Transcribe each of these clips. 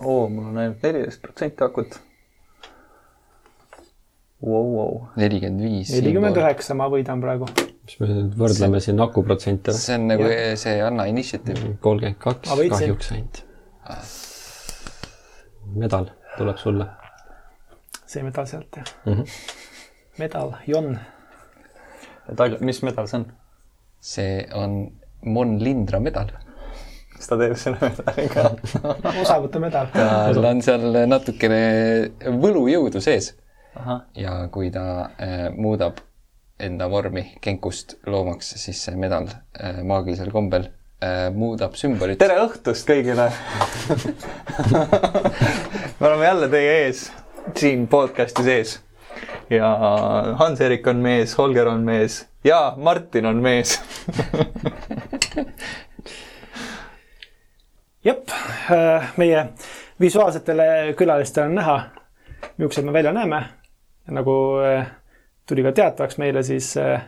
oo, mul on ainult neliteist protsenti akut. Nelikümmend viis. nelikümmend üheksa ma võidan praegu. mis me nüüd võrdleme siin akuprotsente või? see on nagu see Anna Initiative. kolmkümmend kaks kahjuks ainult. medal tuleb sulle see medal sealt jah mm. -hmm. medal, Jon. medal, mis medal see on? see on Mon Lindra medal. Kas ta teeb selle medaliga? osavõtu medal. tal on seal natukene võlujõudu sees ja kui ta äh, muudab enda vormi kenkust loomaks, siis see medal äh, maagilisel kombel äh, muudab sümbolit. tere õhtust kõigile me oleme jälle teie ees, siin podcast'i sees. ja Hans-Erik on mees, Holger on mees ja Martin on mees. jep, meie visuaalsetele külalistele on näha, millised me välja näeme. nagu äh, tuli ka teatavaks meile, siis äh,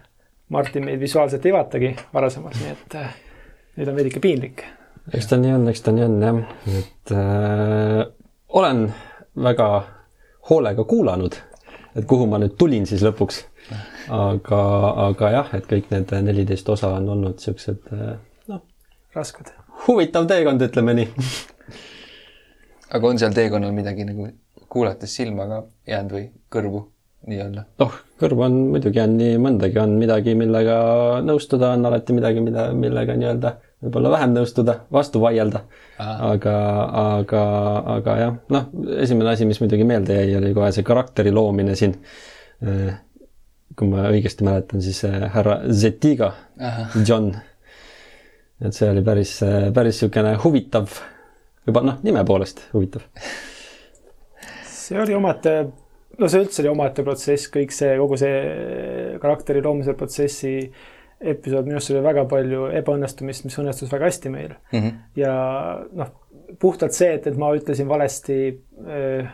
Martin meid visuaalselt ei vaatagi varasemalt, nii et äh, nüüd on veidike piinlik. eks ta nii on, eks ta nii on jah, et äh, olen väga hoolega kuulanud, et kuhu ma nüüd tulin siis lõpuks. aga, aga jah, et kõik need neliteist osa on olnud äh, noh, rasked. Huvitav teekond, ütleme nii. aga on seal teekonnal midagi nagu kuulates silma ka jäänud või kõrvu nii-öelda? noh, kõrvu on muidugi on nii mõndagi, on midagi, millega nõustuda, on alati midagi, mida, millega nii-öelda võib-olla vähem nõustuda, vastu vaielda. aga, aga, aga jah, noh, esimene asi, mis muidugi meelde jäi, oli kohe see karakteri loomine siin. kui ma õigesti mäletan, siis äh, härra Zetiga, John. Et see oli päris, päris niisugune huvitav, juba noh, nime poolest huvitav. see oli omaette, no see üldse oli omaette protsess, kõik see, kogu see karakteri loomise protsessi episood, minu arust oli väga palju ebaõnnestumist, mis õnnestus väga hästi meil Mm -hmm. ja noh, puhtalt see, et, et ma ütlesin valesti äh,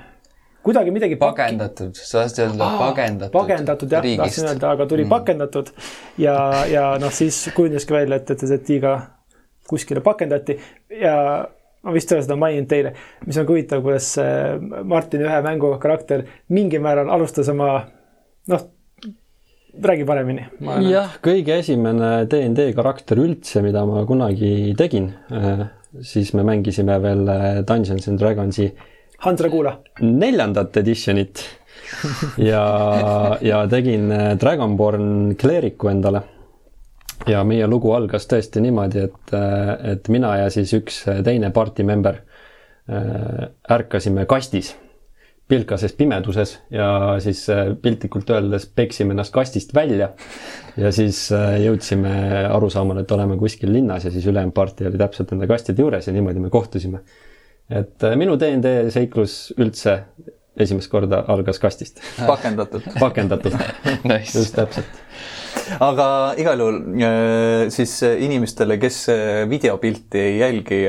kuidagi midagi sa tahtsid öelda Aa, pagendatud. pagendatud jah, tahtsin öelda, aga tuli mm. pakendatud ja, ja noh, siis kujuneski välja, et, et see tiiga kuskile pakendati ja ma vist ei ole seda maininud teile, mis on ka huvitav, kuidas äh, Martini ühe mängu karakter mingil määral alustas oma noh, räägi paremini. jah, kõige esimene DnD karakter üldse, mida ma kunagi tegin, siis me mängisime veel äh, Dungeons and Dragonsi Hans Ragula, neljandat editionit ja, ja tegin äh, Dragonborn kleeriku endale. ja meie lugu algas tõesti niimoodi, et, et mina ja siis üks teine party member äh, ärkasime kastis, pilkases pimeduses ja siis äh, piltlikult öeldes peksime ennast kastist välja ja siis äh, jõudsime arusaamale, et oleme kuskil linnas ja siis ülejäänud party oli täpselt nende kastide juures ja niimoodi me kohtusime. Et äh, minu DnD seiklus üldse esimest korda algas kastist, pakendatud. pakendatult, Nice. just täpselt. aga igal juhul äh, siis äh, inimestele, kes videopilti ei jälgi,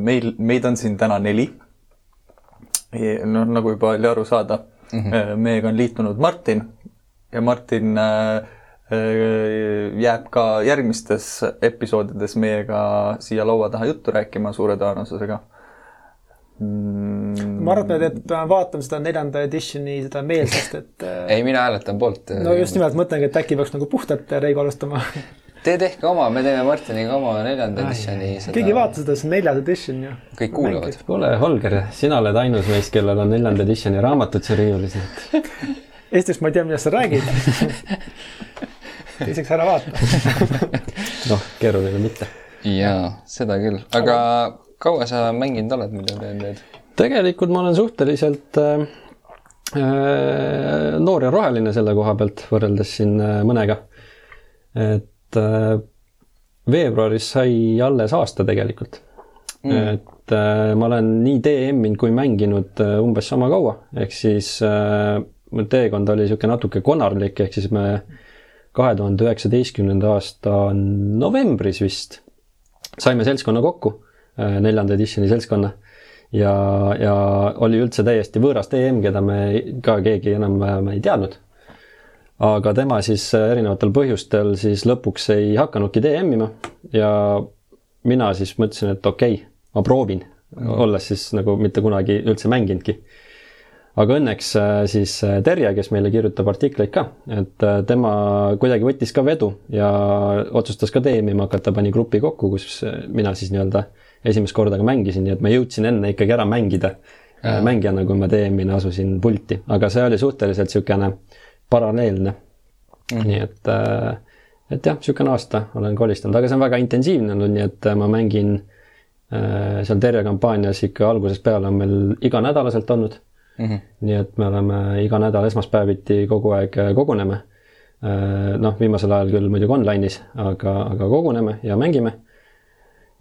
meil, meid on siin täna neli. noh, nagu juba oli aru saada mm, -hmm. meiega on liitunud Martin ja Martin jääb ka järgmistes episoodides meiega siia laua taha juttu rääkima suure tõenäosusega mm,. ma arvan, et peame vaatama seda neljanda editioni seda meelsust, et äh, ei, mina hääletan poolt. no just nimelt mõtlengi, et äkki peaks nagu puhtalt Reigo alustama. Te tehke oma, me teeme Martiniga oma neljanda editioni. keegi ei vaata seda, see on neljas edition ju. kõik kuulavad. kuule, Holger, sina oled ainus meist, kellel on neljanda editioni raamatud seal riiulis, nii et esiteks ma ei tea, millest sa räägid. teiseks ära vaata. noh, keeruline mitte. jaa, seda küll, aga kaua sa mänginud oled, mida teed nüüd? tegelikult ma olen suhteliselt äh, äh, noor ja roheline selle koha pealt, võrreldes siin äh, mõnega. et äh, veebruaris sai alles aasta tegelikult mm.. et äh, ma olen nii DM-inud kui mänginud äh, umbes sama kaua, ehk siis äh, mu teekond oli niisugune natuke konarlik, ehk siis me kahe tuhande üheksateistkümnenda aasta novembris vist saime seltskonna kokku, neljanda editioni seltskonna ja, ja oli üldse täiesti võõras DM, keda me ka keegi enam-vähem ei teadnud. aga tema siis erinevatel põhjustel siis lõpuks ei hakanudki DM-ima ja mina siis mõtlesin, et okei okay,, ma proovin, mm., olles siis nagu mitte kunagi üldse mänginudki aga õnneks äh, siis äh, Terje, kes meile kirjutab artikleid ka, et äh, tema kuidagi võttis ka vedu ja otsustas ka teemima hakata, pani grupi kokku, kus mina siis nii-öelda esimest korda ka mängisin, nii et ma jõudsin enne ikkagi ära mängida ja. mängijana, kui ma teemina asusin pulti, aga see oli suhteliselt niisugune paralleelne mm. nii et, et jah, niisugune aasta olen kolistanud, aga see on väga intensiivne olnud, nii et ma mängin seal Terje kampaanias ikka algusest peale on meil iganädalaselt olnud mm. -hmm. nii et me oleme iga nädal esmaspäeviti kogu aeg äh, koguneme. Äh, noh, viimasel ajal küll muidugi online'is, aga, aga koguneme ja mängime.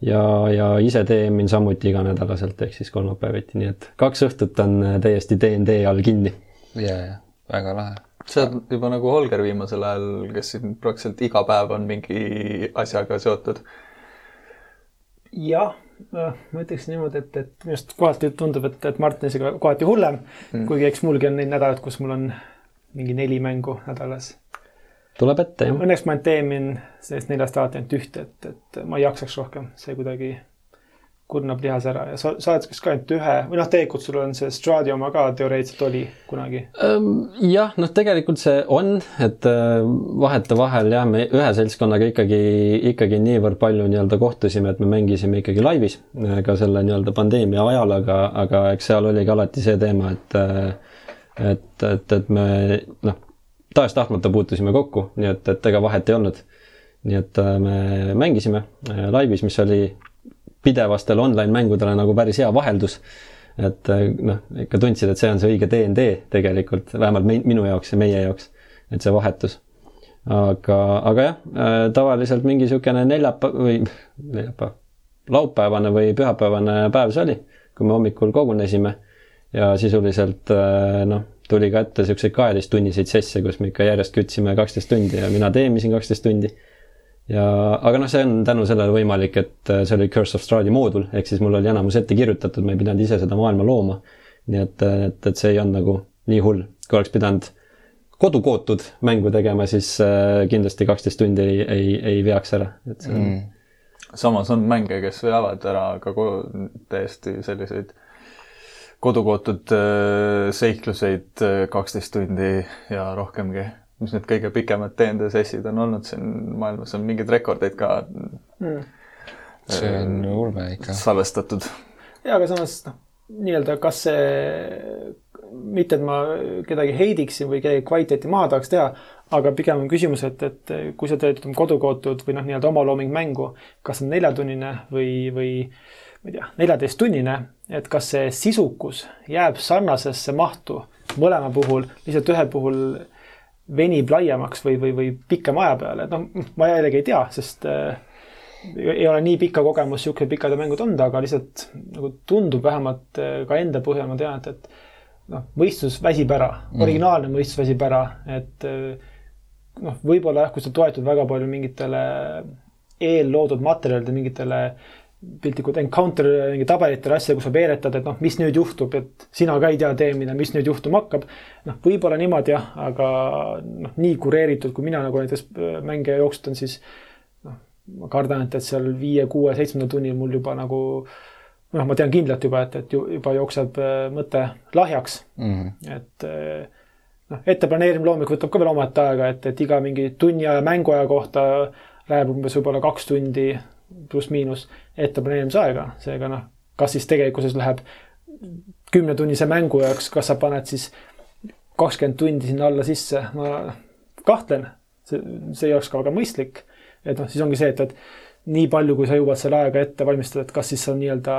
Ja, ja ise teemin samuti iganädalaselt, ehk siis kolmapäeviti, nii et kaks õhtut on äh, täiesti DnD all kinni. ja, ja väga lahe sa oled juba nagu Holger viimasel ajal, kes siin praktiliselt iga päev on mingi asjaga seotud. jah, Noh, ma ütleks niimoodi, et, et minu arust kohati tundub, et, et Martinisega kohati hullem mm., kuigi eks mulgi on neid nädalaid, kus mul on mingi neli mängu nädalas. Tuleb ette, jah. Õnneks ma teemin sellest neljast alati ainult ühte, et, et ma ei jaksaks rohkem, see kuidagi kurnab lihas ära ja sa, sa oled kas ka ainult ühe või noh, tegelikult sul on see Stradi oma ka teoreetiliselt oli kunagi? jah, noh, tegelikult see on, et vahetevahel jah, me ühe seltskonnaga ikkagi, ikkagi niivõrd palju nii-öelda kohtusime, et me mängisime ikkagi laivis ka selle nii-öelda pandeemia ajal, aga, aga eks seal oli ka alati see teema, et et, et, et me noh, tahes-tahtmata puutusime kokku, nii et, et ega vahet ei olnud. nii et me mängisime laivis, mis oli pidevastele online-mängudele nagu päris hea vaheldus. et eh, noh, ikka tundsid, et see on see õige DnD tegelikult, vähemalt minu jaoks ja meie jaoks, et see vahetus. aga, aga jah, tavaliselt mingi niisugune neljapäev või neljapäev, laupäevane või pühapäevane päev see oli, kui me hommikul kogunesime ja sisuliselt noh, tuli ka ette niisuguseid kaheteisttunniseid sesse, kus me ikka järjest kütsime kaksteist tundi ja mina teemisin kaksteist tundi ja, aga noh, see on tänu sellele võimalik, et äh, see oli Curse of Strahdi moodul, ehk siis mul oli enamus ette kirjutatud, ma ei pidanud ise seda maailma looma. nii et, et, et see ei olnud nagu nii hull, kui oleks pidanud kodukootud mängu tegema, siis äh, kindlasti kaksteist tundi ei, ei, ei veaks ära, et see on mm. samas on mänge, kes veavad ära ka täiesti selliseid kodukootud äh, seikluseid kaksteist tundi ja rohkemgi mis need kõige pikemad DND sessid on olnud siin maailmas, on mingeid rekordeid ka mm.. see on ulme ikka. salvestatud. ja, aga samas noh, nii-öelda kas see, mitte et ma kedagi heidiksin või kellegi kvaliteeti maha tahaks teha, aga pigem on küsimus, et, et kui sa teed kodukootud või noh, nii-öelda omalooming mängu, kas on neljatunnine või, või ma ei tea, neljateisttunnine, et kas see sisukus jääb sarnasesse mahtu mõlema puhul, lihtsalt ühe puhul venib laiemaks või, või, või pikema aja peale, et noh, ma jällegi ei tea, sest äh, ei ole nii pikka kogemus niisugused pikad mängud olnud, aga lihtsalt nagu tundub vähemalt äh, ka enda põhjal, ma tean, et, et noh, mõistus väsib ära mm., originaalne mõistus väsib ära, et äh, noh, võib-olla jah, kui sa toetud väga palju mingitele eelloodud materjalidele, mingitele piltlikult encounter mingi tabelitele asja, kus sa veeretad, et noh, mis nüüd juhtub, et sina ka ei tea teemine, mis nüüd juhtuma hakkab. noh, võib-olla niimoodi jah, aga noh, nii kureeritud, kui mina nagu näiteks äh, mänge jooksutan, siis noh, ma kardan, et, et seal viie, kuue, seitsmendal tunnil mul juba nagu noh, ma tean kindlalt juba, et, et juba jookseb äh, mõte lahjaks mm. -hmm. et äh, noh, etteplaneerimine loomulikult võtab ka veel omaette aega, et, et iga mingi tunni aja mänguaja kohta läheb umbes võib-olla kaks tundi pluss-miinus ette planeerimise aega, seega noh, kas siis tegelikkuses läheb kümnetunnise mängu jaoks, kas sa paned siis kakskümmend tundi sinna alla sisse, ma kahtlen, see, see ei oleks ka väga mõistlik. et noh, siis ongi see, et, et nii palju, kui sa jõuad selle ajaga ette valmistada, et kas siis sa nii-öelda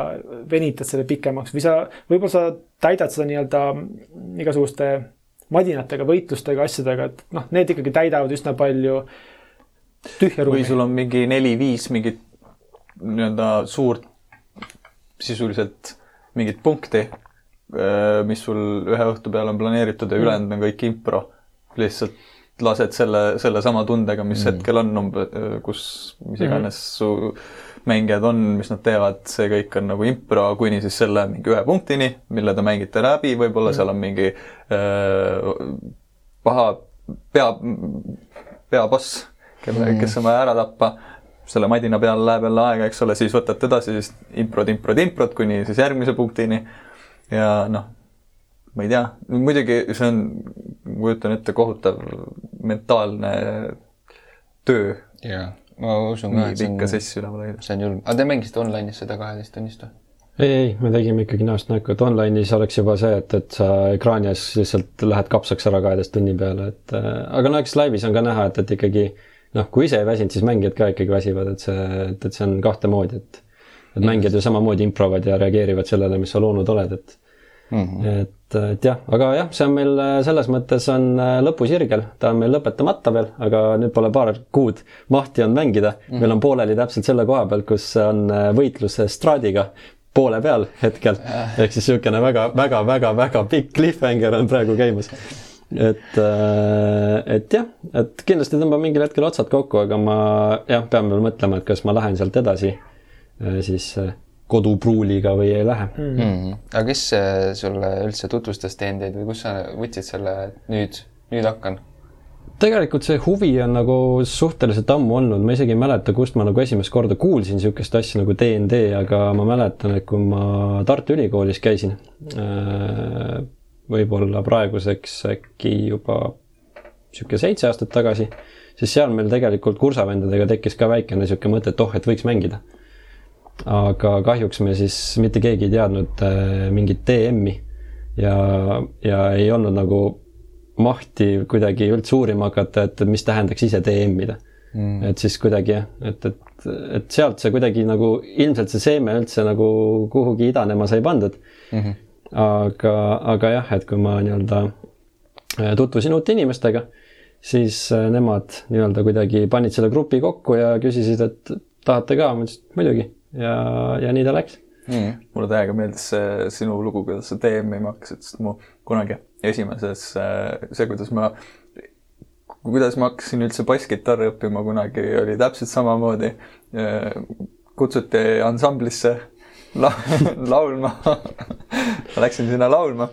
venitad selle pikemaks või sa, võib-olla sa täidad seda nii-öelda igasuguste madinatega, võitlustega, asjadega, et noh, need ikkagi täidavad üsna palju tühja ruumi. või sul on mingi neli-viis mingit nii-öelda suurt sisuliselt mingit punkti, äh, mis sul ühe õhtu peale on planeeritud ja ülejäänud on kõik impro. lihtsalt lased selle, sellesama tundega, mis mm. hetkel on, umbes, kus mis mhm. iganes mm. su mängijad on, mis nad teevad, see kõik on nagu impro, kuni siis selle mingi ühe punktini, mille te mängite läbi, võib-olla mm. seal on mingi äh, paha pea, peaboss, kelle mm., kes on vaja ära tappa selle madina peal läheb jälle aega, eks ole, siis võtad edasi, siis improd, improd, improd kuni siis järgmise punktini. ja noh, ma ei tea, muidugi see on, ma kujutan ette, kohutav mentaalne töö. jaa, ma usun ka, et see on, see on julm. aga te mängisite online'is seda kaheteist tunnist või? ei, ei, me tegime ikkagi näost näkku, et online'is oleks juba see, et, et sa ekraani ees lihtsalt lähed kapsaks ära kaheteist tunni peale, et äh, aga no eks laivis on ka näha, et, et ikkagi noh, kui ise ei väsinud, siis mängijad ka ikkagi väsivad, et see, et, et see on kahte moodi, et et mängijad ju samamoodi improvad ja reageerivad sellele, mis sa loonud oled, et mm -hmm. et, et jah, aga jah, see on meil selles mõttes on äh, lõpusirgel, ta on meil lõpetamata veel, aga nüüd pole paar kuud mahti on mängida mm. -hmm. meil on pooleli täpselt selle koha peal, kus on äh, võitlus Stradiga, poole peal hetkel. ehk siis niisugune väga, väga, väga, väga pikk cliffhanger on praegu käimas. Et, äh, et jah, et kindlasti tõmban mingil hetkel otsad kokku, aga ma jah, pean veel mõtlema, et kas ma lähen sealt edasi äh, siis äh, kodupruuliga või ei lähe mm. -hmm. aga kes sulle üldse tutvustas teenindajaid või kus sa võtsid selle, nüüd, nüüd hakkan? tegelikult see huvi on nagu suhteliselt ammu olnud, ma isegi ei mäleta, kust ma nagu esimest korda kuulsin niisugust asja nagu DND, aga ma mäletan, et kui ma Tartu Ülikoolis käisin, äh, võib-olla praeguseks äkki juba niisugune seitse aastat tagasi, siis seal meil tegelikult kursavendadega tekkis ka väikene niisugune mõte, et oh, et võiks mängida. aga kahjuks me siis mitte keegi ei teadnud äh, mingit DM-i ja, ja ei olnud nagu mahti kuidagi üldse uurima hakata, et mis tähendaks ise DM-ida mm.. et siis kuidagi jah, et, et, et sealt see kuidagi nagu ilmselt see seeme üldse nagu kuhugi idanema sai pandud mm. -hmm. Aga, aga jah, et kui ma nii-öelda äh, tutvusin uute inimestega, siis äh, nemad nii-öelda kuidagi panid selle grupi kokku ja küsisid, et tahate ka, ma ütlesin, muidugi. Ja, ja nii ta läks. Mm.. mulle täiega meeldis see sinu lugu, kuidas sa DM-ima hakkasid, sest mu kunagi esimeses, äh, see, kuidas ma, kuidas ma hakkasin üldse basskitarri õppima kunagi, oli täpselt samamoodi. Kutsuti ansamblisse la laulma Läksin sinna laulma.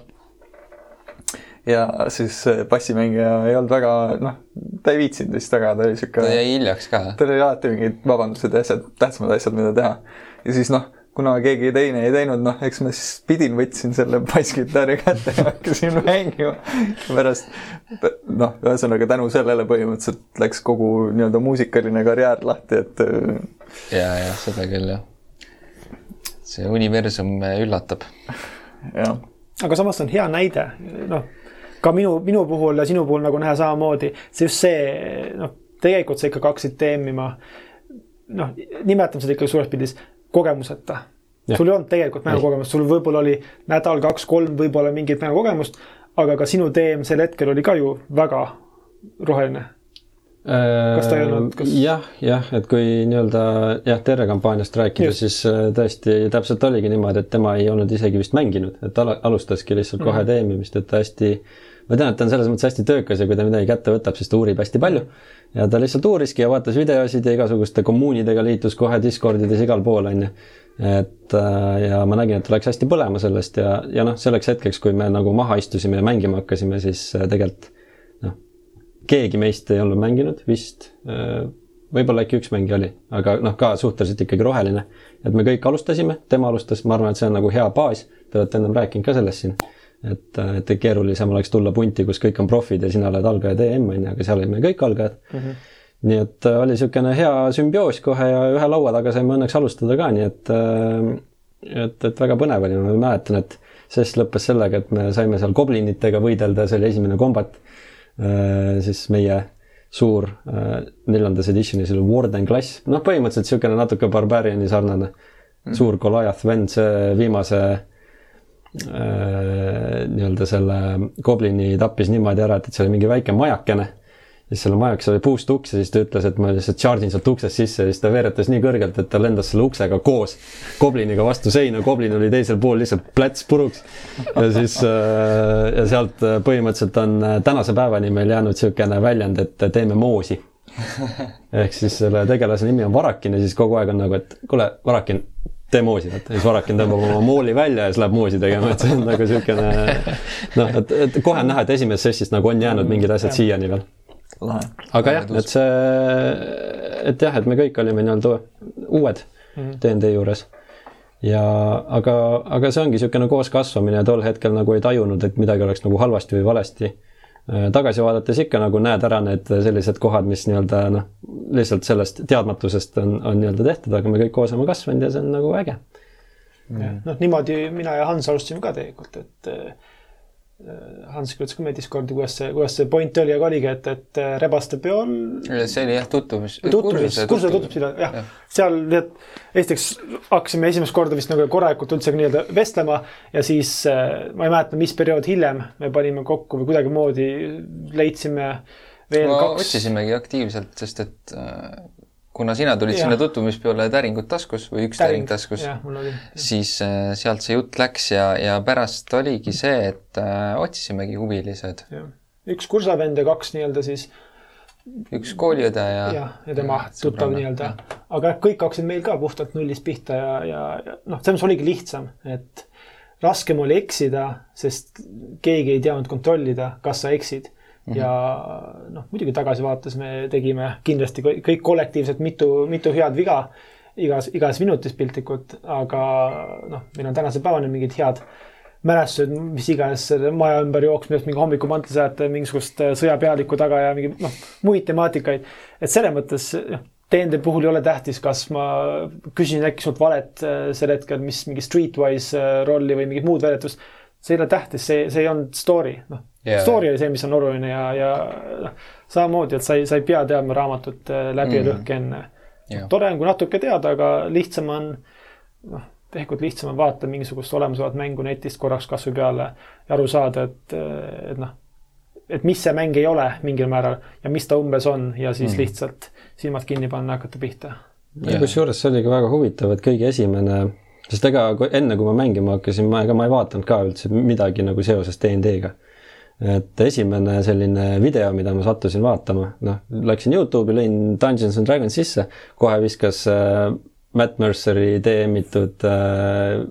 ja siis bassimängija ei olnud väga, noh, ta ei viitsinud vist väga, ta oli sihuke. ta jäi hiljaks ka. tal oli alati mingid vabandused ja asjad, tähtsamad asjad, mida teha. ja siis noh kuna keegi teine ei teinud, noh, eks ma siis pidin, võtsin selle basskitarri kätte ja hakkasin mängima. pärast noh, ühesõnaga tänu sellele põhimõtteliselt läks kogu nii-öelda muusikaline karjäär lahti, et. ja, ja seda küll jah. See universum üllatab. jah. aga samas on hea näide, noh ka minu, minu puhul ja sinu puhul nagu näha samamoodi, see just see noh, tegelikult sa ikkagi hakkasid teemima noh, nimetame seda ikkagi suures pildis kogemuseta. sul ei olnud tegelikult mängukogemust, sul võib-olla oli nädal, kaks, kolm võib-olla mingit mängukogemust, aga ka sinu teem sel hetkel oli ka ju väga roheline kas ta ei olnud kas...? jah, jah, et kui nii-öelda jah, Terre kampaaniast rääkida, siis äh, tõesti täpselt oligi niimoodi, et tema ei olnud isegi vist mänginud, et ala, alustaski lihtsalt kohe teemimist, et ta hästi, ma tean, et ta on selles mõttes hästi töökas ja kui ta midagi kätte võtab, siis ta uurib hästi palju ja ta lihtsalt uuriski ja vaatas videosid ja igasuguste kommuunidega liitus kohe Discordides igal pool, on ju. et äh, ja ma nägin, et ta läks hästi põlema sellest ja, ja noh, selleks hetkeks, kui me nagu maha istusime ja mängima hakkasime, siis äh, tegelikult keegi meist ei olnud mänginud vist. Äh, võib-olla äkki üks mängija oli, aga noh, ka suhteliselt ikkagi roheline. et me kõik alustasime, tema alustas, ma arvan, et see on nagu hea baas. Te olete ennem rääkinud ka sellest siin et, et keerulisem oleks tulla punti, kus kõik on profid ja sina oled algaja DM on ju, aga seal olime kõik algajad mm. -hmm. nii et äh, oli niisugune hea sümbioos kohe ja ühe laua taga saime õnneks alustada ka, nii et äh, et, et väga põnev oli, ma mäletan, et sest lõppes sellega, et me saime seal goblinitega võidelda, see oli esimene kombat. Äh, siis meie suur neljandas edition'is oli Warden klass, noh, põhimõtteliselt niisugune natuke Barbariani sarnane mm. suur Goliath vend, see viimase Äh, nii-öelda selle goblini tappis niimoodi ära, et, et see oli mingi väike majakene. Siis selle majakese oli puust uks ja siis ta ütles, et ma lihtsalt charge in sealt uksest sisse ja siis ta veeretas nii kõrgelt, et ta lendas selle uksega koos gobliniga vastu seina, goblin oli teisel pool lihtsalt pläts puruks. ja siis äh, ja sealt äh, põhimõtteliselt on tänase päevani meil jäänud niisugune väljend, et teeme moosi ehk siis selle tegelase nimi on Varakin ja siis kogu aeg on nagu, et kuule, Varakin, tee moosi, vaata, siis Varakin tõmbab oma mooli välja ja siis läheb moosi tegema, et see on nagu siukene noh, et, et kohe on näha, et esimesest sessist nagu on jäänud mingid asjad siiani veel. Aga jah, et see, et jah, et me kõik olime nii-öelda uued mm -hmm. DnD juures ja aga, aga see ongi niisugune kooskasvamine ja tol hetkel nagu ei tajunud, et midagi oleks nagu halvasti või valesti. Äh, tagasi vaadates ikka nagu näed ära need sellised kohad, mis nii-öelda noh, lihtsalt sellest teadmatusest on, on nii-öelda tehtud, aga me kõik koos oleme kasvanud ja see on nagu äge mm.. noh, niimoodi mina ja Hans alustasime ka tegelikult, et Äh, Hans kirjutas ka meie Discordi, kuidas see, kuidas see point oli, aga oligi, et, et äh, rebaste peol. see oli jah, tutvumis. tutvumis, kursuse tutvumisele, jah ja. seal need, esiteks hakkasime esimest korda vist nagu korralikult üldse nii-öelda vestlema ja siis äh, ma ei mäleta, mis periood hiljem me panime kokku või kuidagimoodi leidsime veel no, kaks. otsisimegi aktiivselt, sest et kuna sina tulid ja. sinna tutvumispeole täringut taskus või üks täring, täring. taskus, siis äh, sealt see jutt läks ja, ja pärast oligi see, et äh, otsisimegi huvilised. üks kursavend ja kaks nii-öelda siis üks kooliõde ja jah, ja tema tuttav nii-öelda, aga kõik hakkasid meil ka puhtalt nullist pihta ja, ja, ja noh, selles mõttes oligi lihtsam, et raskem oli eksida, sest keegi ei teadnud kontrollida, kas sa eksid Mm -hmm. ja noh, muidugi tagasivaates me tegime kindlasti kõik kollektiivselt mitu, mitu head viga igas, igas minutis piltlikult, aga noh, meil on tänase päevani mingid head mälestused, mis iganes maja ümber jooksmisest, mingi hommikumantlise ajate mingisugust äh, sõjapealiku taga ja mingi noh, muid temaatikaid. et selles mõttes teende puhul ei ole tähtis, kas ma küsin äkki sult valet äh, sel hetkel, mis mingi streetwise äh, rolli või mingit muud väljendust. see ei ole tähtis, see, see ei olnud story, noh yeah.. Story oli see, mis on oluline ja, ja noh, samamoodi, et sa ei, sa ei pea teadma raamatut äh, läbi ja mm. lõhki enne yeah.. tore on, kui natuke teada, aga lihtsam on, noh, tegelikult lihtsam on vaadata mingisugust olemasolevat mängu netist korraks kasvõi peale ja aru saada, et, et noh, et mis see mäng ei ole mingil määral ja mis ta umbes on ja siis mm. lihtsalt silmad kinni panna ja hakata pihta. ja kusjuures see oligi väga huvitav, et kõige esimene sest ega enne, kui ma mängima hakkasin, ma, ega ma ei vaadanud ka üldse midagi nagu seoses DnD-ga et esimene selline video, mida ma sattusin vaatama, noh, läksin Youtube'i, lõin Dungeons and Dragons sisse, kohe viskas äh, Matt Merceri DM-itud äh,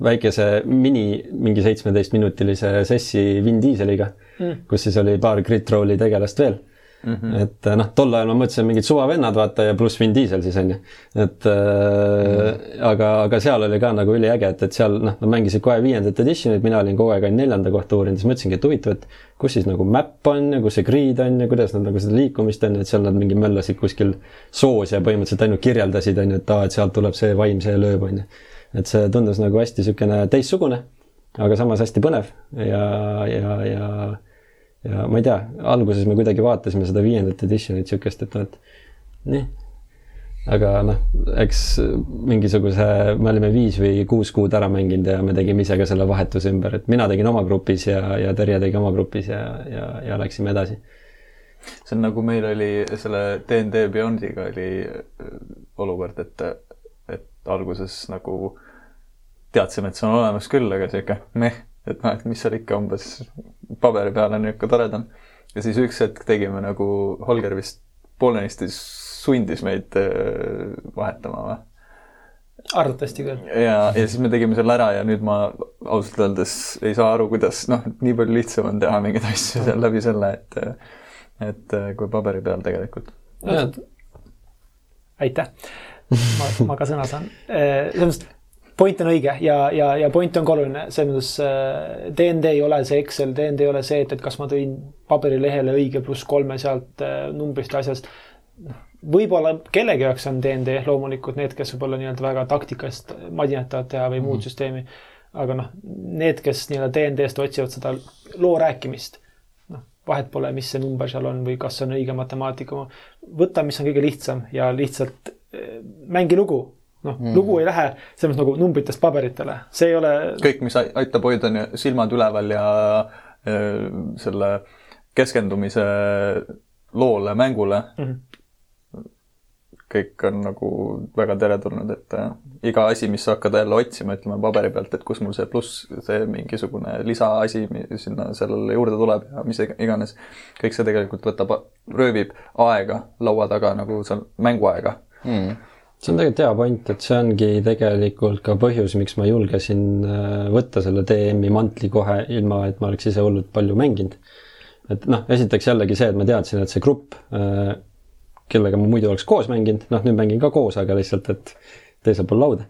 väikese mini, mingi seitsmeteistminutilise sessi Vin Dieseliga mm., kus siis oli paar crit roll'i tegelast veel Mm -hmm. et noh, tol ajal ma mõtlesin mingid suvavennad, vaata ja pluss Vin Diesel siis on ju. et äh, mm -hmm. aga, aga seal oli ka nagu üliäge, et, et seal noh, nad mängisid kohe viiendat edition'it, mina olin kogu aeg ainult neljanda kohta uurinud, siis mõtlesingi, et huvitav, et kus siis nagu map on ja kus see grid on ja kuidas nad nagu seda liikumist on, et seal nad mingi möllasid kuskil soos ja põhimõtteliselt ainult kirjeldasid, on ju, et aa, et sealt tuleb see vaim, see lööb, on ju. et see tundus nagu hästi niisugune teistsugune, aga samas hästi põnev ja, ja, ja ja ma ei tea, alguses me kuidagi vaatasime seda viiendat edition'it niisugust, et noh, et nii. aga noh, eks mingisuguse, me olime viis või kuus kuud ära mänginud ja me tegime ise ka selle vahetuse ümber, et mina tegin oma grupis ja, ja Terje tegi oma grupis ja, ja, ja läksime edasi. see on nagu meil oli selle DnD Beyondiga oli äh, olukord, et, et alguses nagu teadsime, et see on olemas küll, aga sihuke meh et noh, et mis seal ikka umbes paberi peal on niisugune toredam. ja siis üks hetk tegime nagu Holger vist poolenisti sundis meid äh, vahetama või? arvatavasti küll. ja, ja siis me tegime selle ära ja nüüd ma ausalt öeldes ei saa aru, kuidas noh, nii palju lihtsam on teha mingeid asju seal läbi selle, et et kui paberi peal tegelikult. aitäh, ma, ma ka sõna saan. Äh, selles mõttes point on õige ja, ja, ja point on ka oluline, selles mõttes äh, DND ei ole see Excel, DND ei ole see, et, et kas ma tõin paberilehele õige pluss kolme sealt äh, numbrist asjast. võib-olla kellegi jaoks on DND loomulikult need, kes võib-olla nii-öelda väga taktikast madinat tahavad teha või muud mm -hmm. süsteemi. aga noh, need, kes nii-öelda DND-st otsivad seda loo rääkimist, noh, vahet pole, mis see number seal on või kas see on õige matemaatika. võta, mis on kõige lihtsam ja lihtsalt äh, mängi lugu noh mm., lugu ei lähe selles mõttes nagu numbritest paberitele, see ei ole. kõik, mis aitab hoida silmad üleval ja selle keskendumise loole, mängule mm. -hmm kõik on nagu väga teretulnud, et äh, iga asi, mis sa hakkad jälle otsima, ütleme paberi pealt, et kus mul see pluss, see mingisugune lisaasi sinna sellele juurde tuleb ja mis iganes, kõik see tegelikult võtab, röövib aega laua taga nagu seal mänguaega mm see on tegelikult hea point, et see ongi tegelikult ka põhjus, miks ma julgesin äh, võtta selle DM-i mantli kohe, ilma et ma oleks ise hullult palju mänginud. et noh, esiteks jällegi see, et ma teadsin, et see grupp, äh, kellega ma muidu oleks koos mänginud, noh nüüd mängin ka koos, aga lihtsalt, et teisel pool lauda.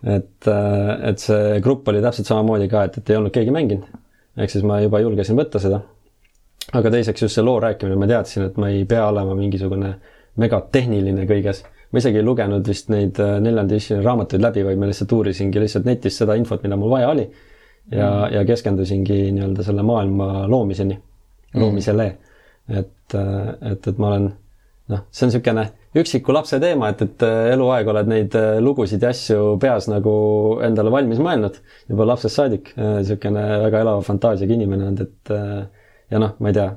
et, et see grupp oli täpselt samamoodi ka, et, et ei olnud keegi mänginud. ehk siis ma juba julgesin võtta seda. aga teiseks just see loo rääkimine, ma teadsin, et ma ei pea olema mingisugune megatehniline kõiges ma isegi ei lugenud vist neid neljanda editsioni raamatuid läbi, vaid ma lihtsalt uurisingi lihtsalt netist seda infot, mida mul vaja oli ja mm., ja keskendusingi nii-öelda selle maailma loomiseni mm., loomisele. et, et, et ma olen noh, see on niisugune üksiku lapse teema, et, et eluaeg oled neid lugusid ja asju peas nagu endale valmis mõelnud juba lapsest saadik. niisugune väga elava fantaasiaga inimene olnud, et ja noh, ma ei tea,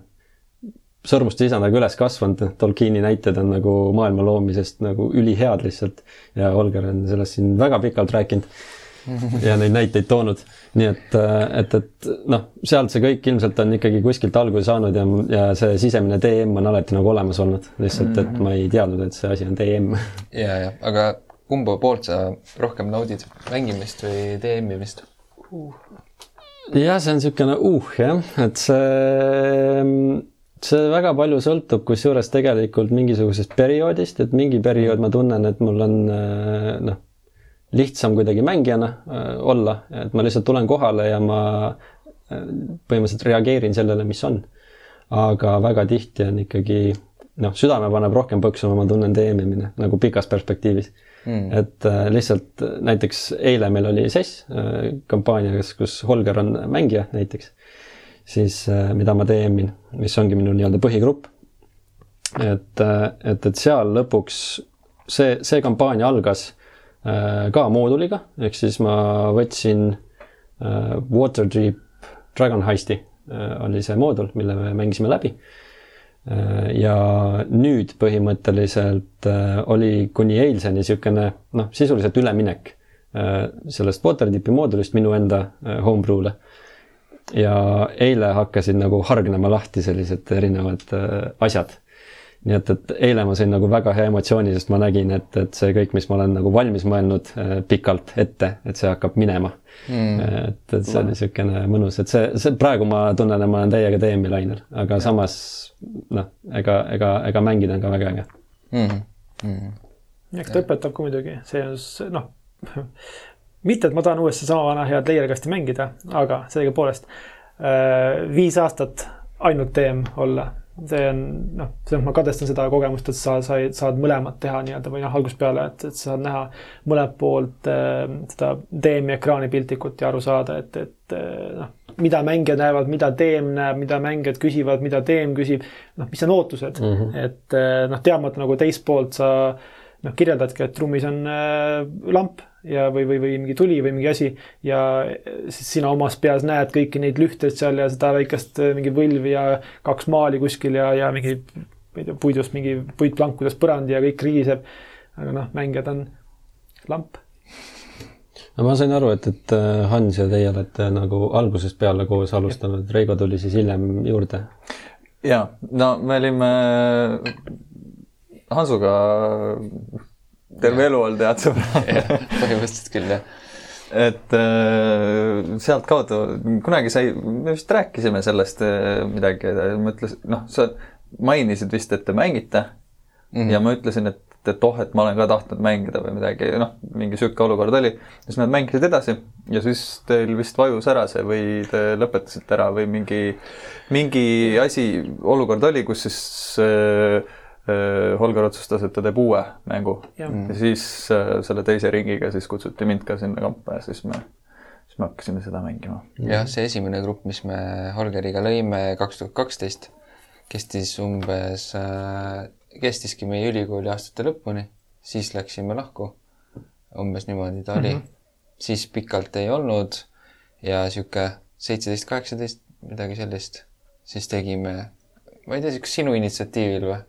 sõrmuste isandaga üles kasvanud, Tolkieni näited on nagu maailma loomisest nagu ülihead lihtsalt ja Holger on sellest siin väga pikalt rääkinud ja neid näiteid toonud. nii et, et, et noh, sealt see kõik ilmselt on ikkagi kuskilt alguse saanud ja, ja see sisemine DM on alati nagu olemas olnud, lihtsalt et ma ei teadnud, et see asi on DM. ja, ja, aga kumba poolt sa rohkem naudid, mängimist või DM-imist uh.? jah, see on niisugune uh jah, et see see väga palju sõltub kusjuures tegelikult mingisugusest perioodist, et mingi periood ma tunnen, et mul on noh lihtsam kuidagi mängijana äh, olla, et ma lihtsalt tulen kohale ja ma äh, põhimõtteliselt reageerin sellele, mis on. aga väga tihti on ikkagi noh, südame paneb rohkem põksuma, ma tunnen teemimine nagu pikas perspektiivis. Mm.. et äh, lihtsalt näiteks eile meil oli sess äh, kampaanias, kus Holger on mängija näiteks, siis äh, mida ma teemin, mis ongi minu nii-öelda põhigrupp. et äh,, et, et seal lõpuks see, see kampaania algas Äh, ka mooduliga, ehk siis ma võtsin Waterdeep Dragon Heisti oli see moodul, mille me mängisime läbi. ja nüüd põhimõtteliselt oli kuni eilseni niisugune noh, sisuliselt üleminek sellest Waterdeepi moodulist minu enda homebrew'le ja eile hakkasid nagu hargnema lahti sellised erinevad asjad nii et, et eile ma sain nagu väga hea emotsiooni, sest ma nägin, et, et see kõik, mis ma olen nagu valmis mõelnud äh, pikalt ette, et see hakkab minema mm.. et, et see oli niisugune mõnus, et see, see praegu ma tunnen, et ma olen täiega DM-i lainel, aga ja. samas noh, ega, ega, ega mängida on ka väga äge mm. -hmm. eks ta õpetab ka muidugi, see on noh mitte, et ma tahan uuesti sama vana head leierkasti mängida, aga sellegipoolest äh, viis aastat ainult DM olla see on noh, selles ma kadestan seda kogemust, et sa said, saad mõlemat teha nii-öelda või noh, algusest peale, et, et sa saad näha mõlemat poolt äh, seda DM-i ekraani piltlikut ja aru saada, et, et äh, noh, mida mängijad näevad, mida DM näeb, mida mängijad küsivad, mida DM küsib, noh, mis on ootused mm, -hmm. et äh, noh, teadmata nagu teist poolt sa noh, kirjeldadki, et ruumis on äh, lamp ja, või, või, või mingi tuli või mingi asi ja siis sina omas peas näed kõiki neid lühteid seal ja seda väikest äh, mingi võlvi ja kaks maali kuskil ja, ja mingi, ma ei tea, puidust mingi puitplankudest põrand ja kõik rigiseb. aga noh, mängijad on lamp. no ma sain aru, et, et äh, Hans ja teie olete nagu algusest peale koos alustanud, Reigo tuli siis hiljem juurde. ja, no me olime Hansuga terve elu olnud head sõbrad põhimõtteliselt küll, jah. et äh, sealtkaudu, kunagi sai, me vist rääkisime sellest äh, midagi, ma ütlesin, noh, sa mainisid vist, et te mängite mm. -hmm. ja ma ütlesin, et, et oh, et ma olen ka tahtnud mängida või midagi, noh, mingi sihuke olukord oli. siis nad mängisid edasi ja siis teil vist vajus ära see või te lõpetasite ära või mingi, mingi asi, olukord oli, kus siis Äh, Holger otsustas, et ta teeb uue mängu ja, ja siis äh, selle teise ringiga siis kutsuti mind ka sinna kampa ja siis me, siis me hakkasime seda mängima. jah, see esimene grupp, mis me Holgeriga lõime kaks tuhat kaksteist, kestis umbes äh,, kestiski meie ülikooli aastate lõpuni, siis läksime lahku. umbes niimoodi ta oli mm. -hmm. siis pikalt ei olnud ja sihuke seitseteist, kaheksateist, midagi sellist, siis tegime, ma ei tea, kas sinu initsiatiivil või?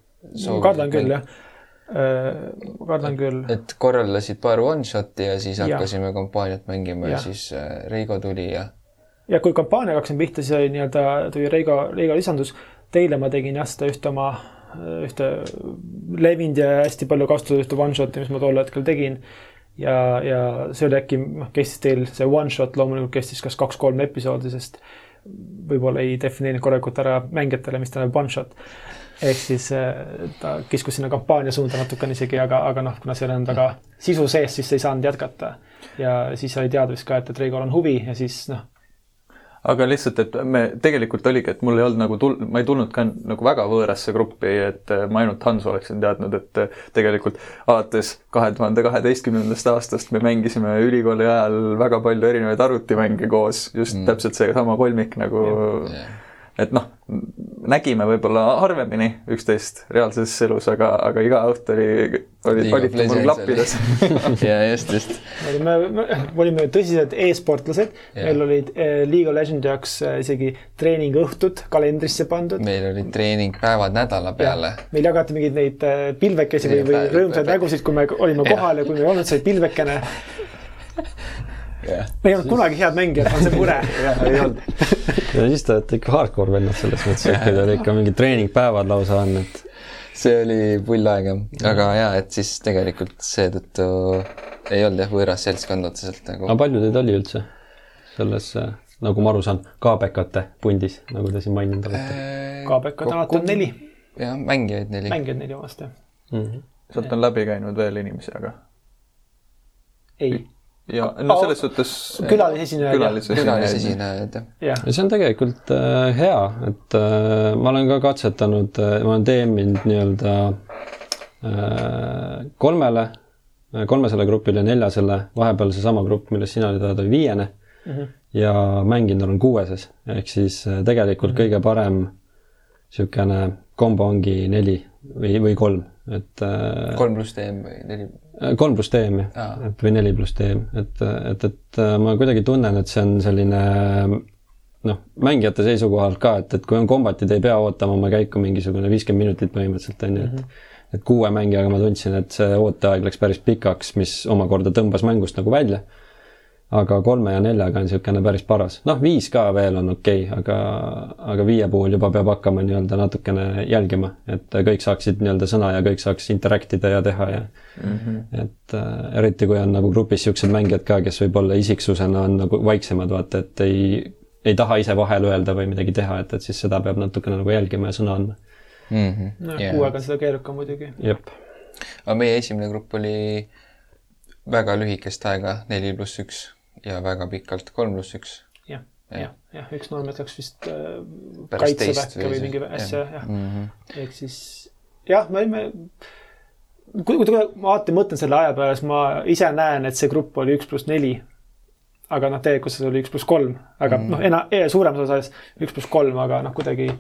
Kardan küll, jah. Äh, kardan küll. et korraldasid paar one-shot'i ja siis hakkasime ja. kampaaniat mängima ja. ja siis äh, Reigo tuli ja. ja kui kampaaniaga hakkasin pihta, siis oli nii-öelda, tuli Reigo, Reigo lisandus. Teile ma tegin jah, seda ühte oma, ühte levinud ja hästi palju kasutatud ühte one-shot'i, mis ma tol hetkel tegin ja, ja see oli äkki, noh, kestis teil see one shot loomulikult kestis kas kaks-kolm episoodi, sest võib-olla ei defineerinud korralikult ära mängijatele, mis tähendab one shot. Ehk siis ta kiskus sinna kampaania suunda natukene isegi, aga, aga noh, kuna seal on väga sisu sees, siis ei saanud jätkata. ja siis oli teada vist ka, et, et Reigol on huvi ja siis noh aga lihtsalt, et me tegelikult oligi, et mul ei olnud nagu tul-, ma ei tulnud ka nagu väga võõrasse gruppi, et äh, ma ainult Hansu oleksin teadnud, et äh, tegelikult alates kahe tuhande kaheteistkümnendast aastast me mängisime ülikooli ajal väga palju erinevaid arvutimänge koos, just mm. täpselt seesama kolmik nagu yeah et noh, nägime võib-olla harvemini üksteist reaalses elus, aga, aga iga õhtu oli, oli palliti mul klappides ja just, just. me olime, me olime tõsised e-sportlased yeah., meil olid eh, League of Legends jaoks eh, isegi treeningõhtud kalendrisse pandud. meil olid treeningpäevad nädala peale. meil jagati mingeid neid eh, pilvekesi või, või rõõmsaid nägusid, kui me olime kohal ja kui me ei olnud, sai pilvekene yeah.. me ei olnud kunagi head mängijad, on see mure ei olnud. ja siis te olete ikka hardcore vennad selles mõttes, et teil oli ikka mingid treeningpäevad lausa on, et. see oli pull aeg jah, aga jaa, et siis tegelikult seetõttu ei olnud jah, võõras seltskond otseselt nagu. aga palju teid oli üldse selles, nagu ma aru saan, KBK-te pundis, nagu te siin maininud olete? Äh, KBK-d alati on neli. jah, mängijaid neli. mängijaid neli omast jah mm -hmm. sealt on läbi käinud veel inimesi, aga? ei ja no selles suhtes külalisesinejaid. külalisesinejaid, jah. ja see on tegelikult äh, hea, et äh, ma olen ka katsetanud äh,, ma olen DM-inud nii-öelda äh, kolmele äh,, kolmesele grupile, neljasele, vahepeal seesama grupp, millest sina olid, oli viiene mm. -hmm. ja mänginud olen kuueses, ehk siis äh, tegelikult mm -hmm. kõige parem niisugune kombo ongi neli või, või kolm, et äh,. kolm pluss DM või neli? Äh, kolm pluss DM jah, et või neli pluss DM, et, et, et äh, ma kuidagi tunnen, et see on selline noh, mängijate seisukohalt ka, et, et kui on kombatid, ei pea ootama oma käiku mingisugune viiskümmend minutit põhimõtteliselt on ju, et mm -hmm. et kuue mängijaga ma tundsin, et see ooteaeg läks päris pikaks, mis omakorda tõmbas mängust nagu välja aga kolme ja neljaga on niisugune päris paras. noh, viis ka veel on okei okay,, aga, aga viie puhul juba peab hakkama nii-öelda natukene jälgima, et kõik saaksid nii-öelda sõna ja kõik saaks interact ida ja teha ja mm -hmm. et äh, eriti, kui on nagu grupis niisugused mängijad ka, kes võib-olla isiksusena on nagu vaiksemad, vaata, et ei, ei taha ise vahel öelda või midagi teha, et, et siis seda peab natukene nagu jälgima ja sõna andma mm. -hmm. no yeah. kuuega on seda keerukam muidugi. jep. aga meie esimene grupp oli väga lühikest aega, neli pluss üks ja väga pikalt kolm pluss üks. jah, jah, jah, üks noormees läks vist äh, kaitseväkke või mingi asja, jah mm -hmm.. ehk siis jah, me olime, kui, kui ma alati mõtlen selle aja peale, siis ma ise näen, et see grupp oli üks pluss neli. aga noh, tegelikult see oli üks pluss kolm, aga mm noh, ena-, suuremas osas üks pluss kolm, aga noh, kuidagi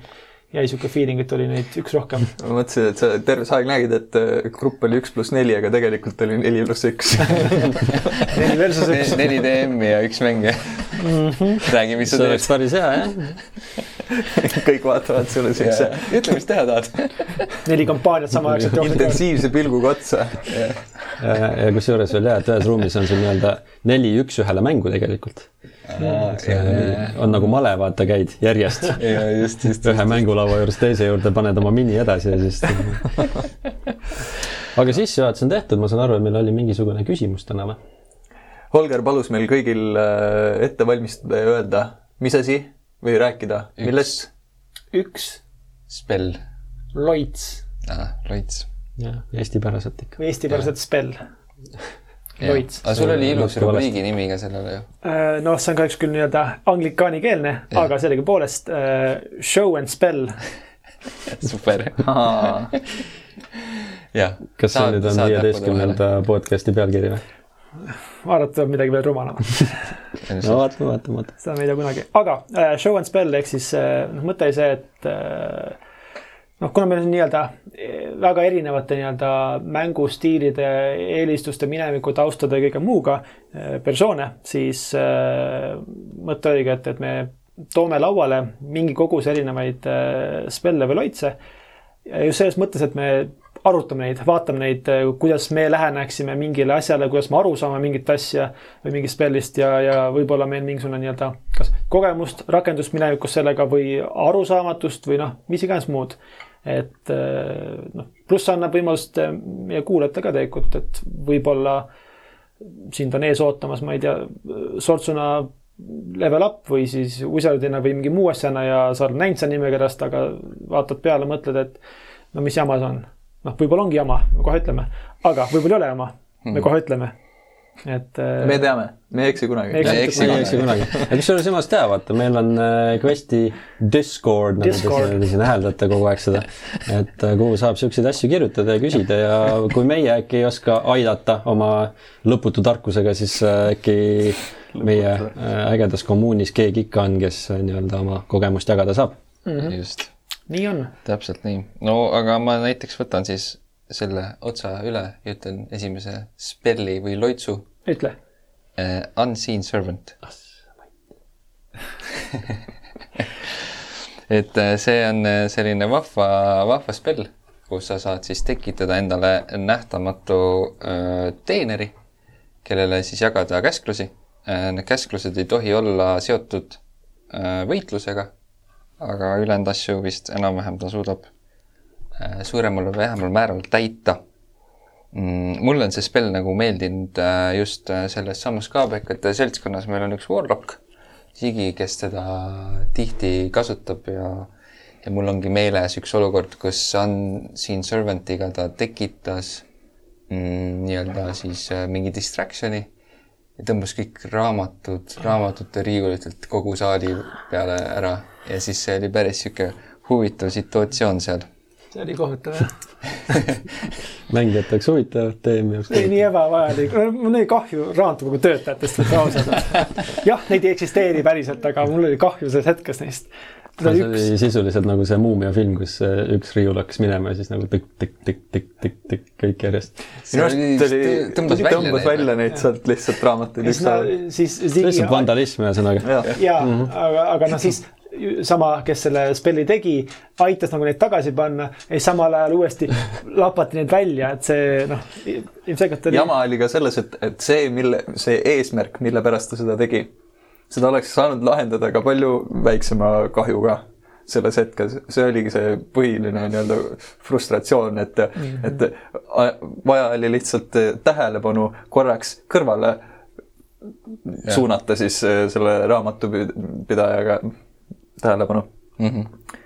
jäi sihuke feeling, et oli neid üks rohkem. ma mõtlesin, et sa terve see aeg nägid, et äh, grupp oli üks pluss neli, aga tegelikult oli neli pluss üks neli versus üks. neli DM-i ja üks mängija mm. -hmm. räägi, mis sa teed. see oleks päris hea, jah kõik vaatavad sulle siukse. ütle, mis teha tahad neli kampaaniat samaaegselt. intensiivse pilguga otsa. ja, ja kusjuures veel jah, et ühes ruumis on sul nii-öelda neli üks-ühele mängu tegelikult on nagu male, vaata, käid järjest. just, just. ühe mängulaua juurest teise juurde paned oma mini edasi ja siis aga sissejuhatus on tehtud, ma saan aru, et meil oli mingisugune küsimus täna või? Holger palus meil kõigil äh, ette valmistada ja öelda, mis asi või rääkida, millest? üks. Spell. Loits. ah, loits. jah, eestipäraselt ikka. eestipäraselt spell Loits. aga sul oli ilus rubriigi nimi ka sellele ju. Äh, noh, see on kahjuks küll nii-öelda anglikaanikeelne, aga sellegipoolest uh, show and spell super jah. kas see nüüd on viieteistkümnenda podcast'i pealkiri või? vaadata tuleb midagi veel rumalamat no vaatame, vaatame, vaatame. seda me ei tea kunagi, aga uh, show and spell ehk siis noh uh,, mõte oli see, et uh, noh, kuna meil on nii-öelda eh, väga erinevate nii-öelda mängustiilide, eelistuste, mineviku, taustade ja kõige muuga eh, persoone, siis äh, mõte oligi, et, et me toome lauale mingi kogus erinevaid spelle või loitse. just selles mõttes, et me arutame neid, vaatame neid, kuidas me läheneksime mingile asjale, kuidas me aru saame mingit asja või mingist spellist ja, ja võib-olla meil mingisugune nii-öelda kas kogemust, rakendust minevikus sellega või arusaamatust või noh, mis iganes muud et eh, noh, pluss annab võimalust eh, meie kuulajatele ka tegelikult, et võib-olla sind on ees ootamas, ma ei tea, sortsuna level up või siis wizardina või mingi muu asjana ja sa oled näinud seda nimekirjast, aga vaatad peale, mõtled, et no mis jama see on. noh, võib-olla ongi jama, me kohe ütleme, aga võib-olla ei ole jama, me mhm. kohe ütleme et äh, me teame, me ei eksi kunagi. me ei eksi kunagi, kunagi.. ja kusjuures jumalast hea, vaata, meil on äh, Questi Discord, nagu Discord. te siin hääldate kogu aeg seda. et äh, kuhu saab siukseid asju kirjutada ja küsida ja kui meie äkki ei oska aidata oma lõputu tarkusega, siis äkki meie ägedas kommuunis keegi ikka on, kes nii-öelda oma kogemust jagada saab mm. -hmm. just. nii on. täpselt nii. no aga ma näiteks võtan siis selle otsa üle ja ütlen esimese spelli või loitsu. ütle uh,. Unseen servant et uh, see on uh, selline vahva, vahva spell, kus sa saad siis tekitada endale nähtamatu uh, teeneri, kellele siis jagada käsklusi uh,. Need käsklused ei tohi olla seotud võitlusega, aga ülejäänud asju vist enam-vähem ta suudab Äh, suuremal või vähemal määral täita. Mm, mulle on see spell nagu meeldinud äh, just äh, selles samas KBK-te seltskonnas, meil on üks warlock, Sigi, kes teda tihti kasutab ja ja mul ongi meeles üks olukord, kus on siin servant'iga ta tekitas mm, nii-öelda siis mingi distraction'i ja tõmbas kõik raamatud, raamatute riiulitelt kogu saali peale ära. Ja siis see oli päris niisugune huvitav situatsioon seal see oli kohutav jah mängijate jaoks huvitav, teie jaoks ei, nii ebavajalik, mul oli kahju raamatukogu töötajatest, võtta ausalt. jah, neid ei eksisteeri päriselt, aga mul oli kahju selles hetkes neist. see oli üks... sisuliselt nagu see Muumia film, kus üks riiul hakkas minema ja siis nagu tikk-tikk-tikk-tikk-tikk kõik järjest. minu arust oli, tõmbas välja, tõmbas välja neid sealt lihtsalt raamatuid ükshaaval. siis. lihtsalt vandalism ühesõnaga. ja, ja, mhm. aga, aga noh, siis sama, kes selle spelli tegi, aitas nagu neid tagasi panna ja samal ajal uuesti lapati neid välja, et see noh, ilmselgelt oli. jama oli ka selles, et, et see, mille, see eesmärk, mille pärast ta seda tegi, seda oleks saanud lahendada ka palju väiksema kahjuga selles hetkes, see oligi see põhiline nii-öelda frustratsioon, et mm, -hmm. et vaja oli lihtsalt tähelepanu korraks kõrvale ja. suunata siis selle raamatupidajaga tähelepanu mm. -hmm.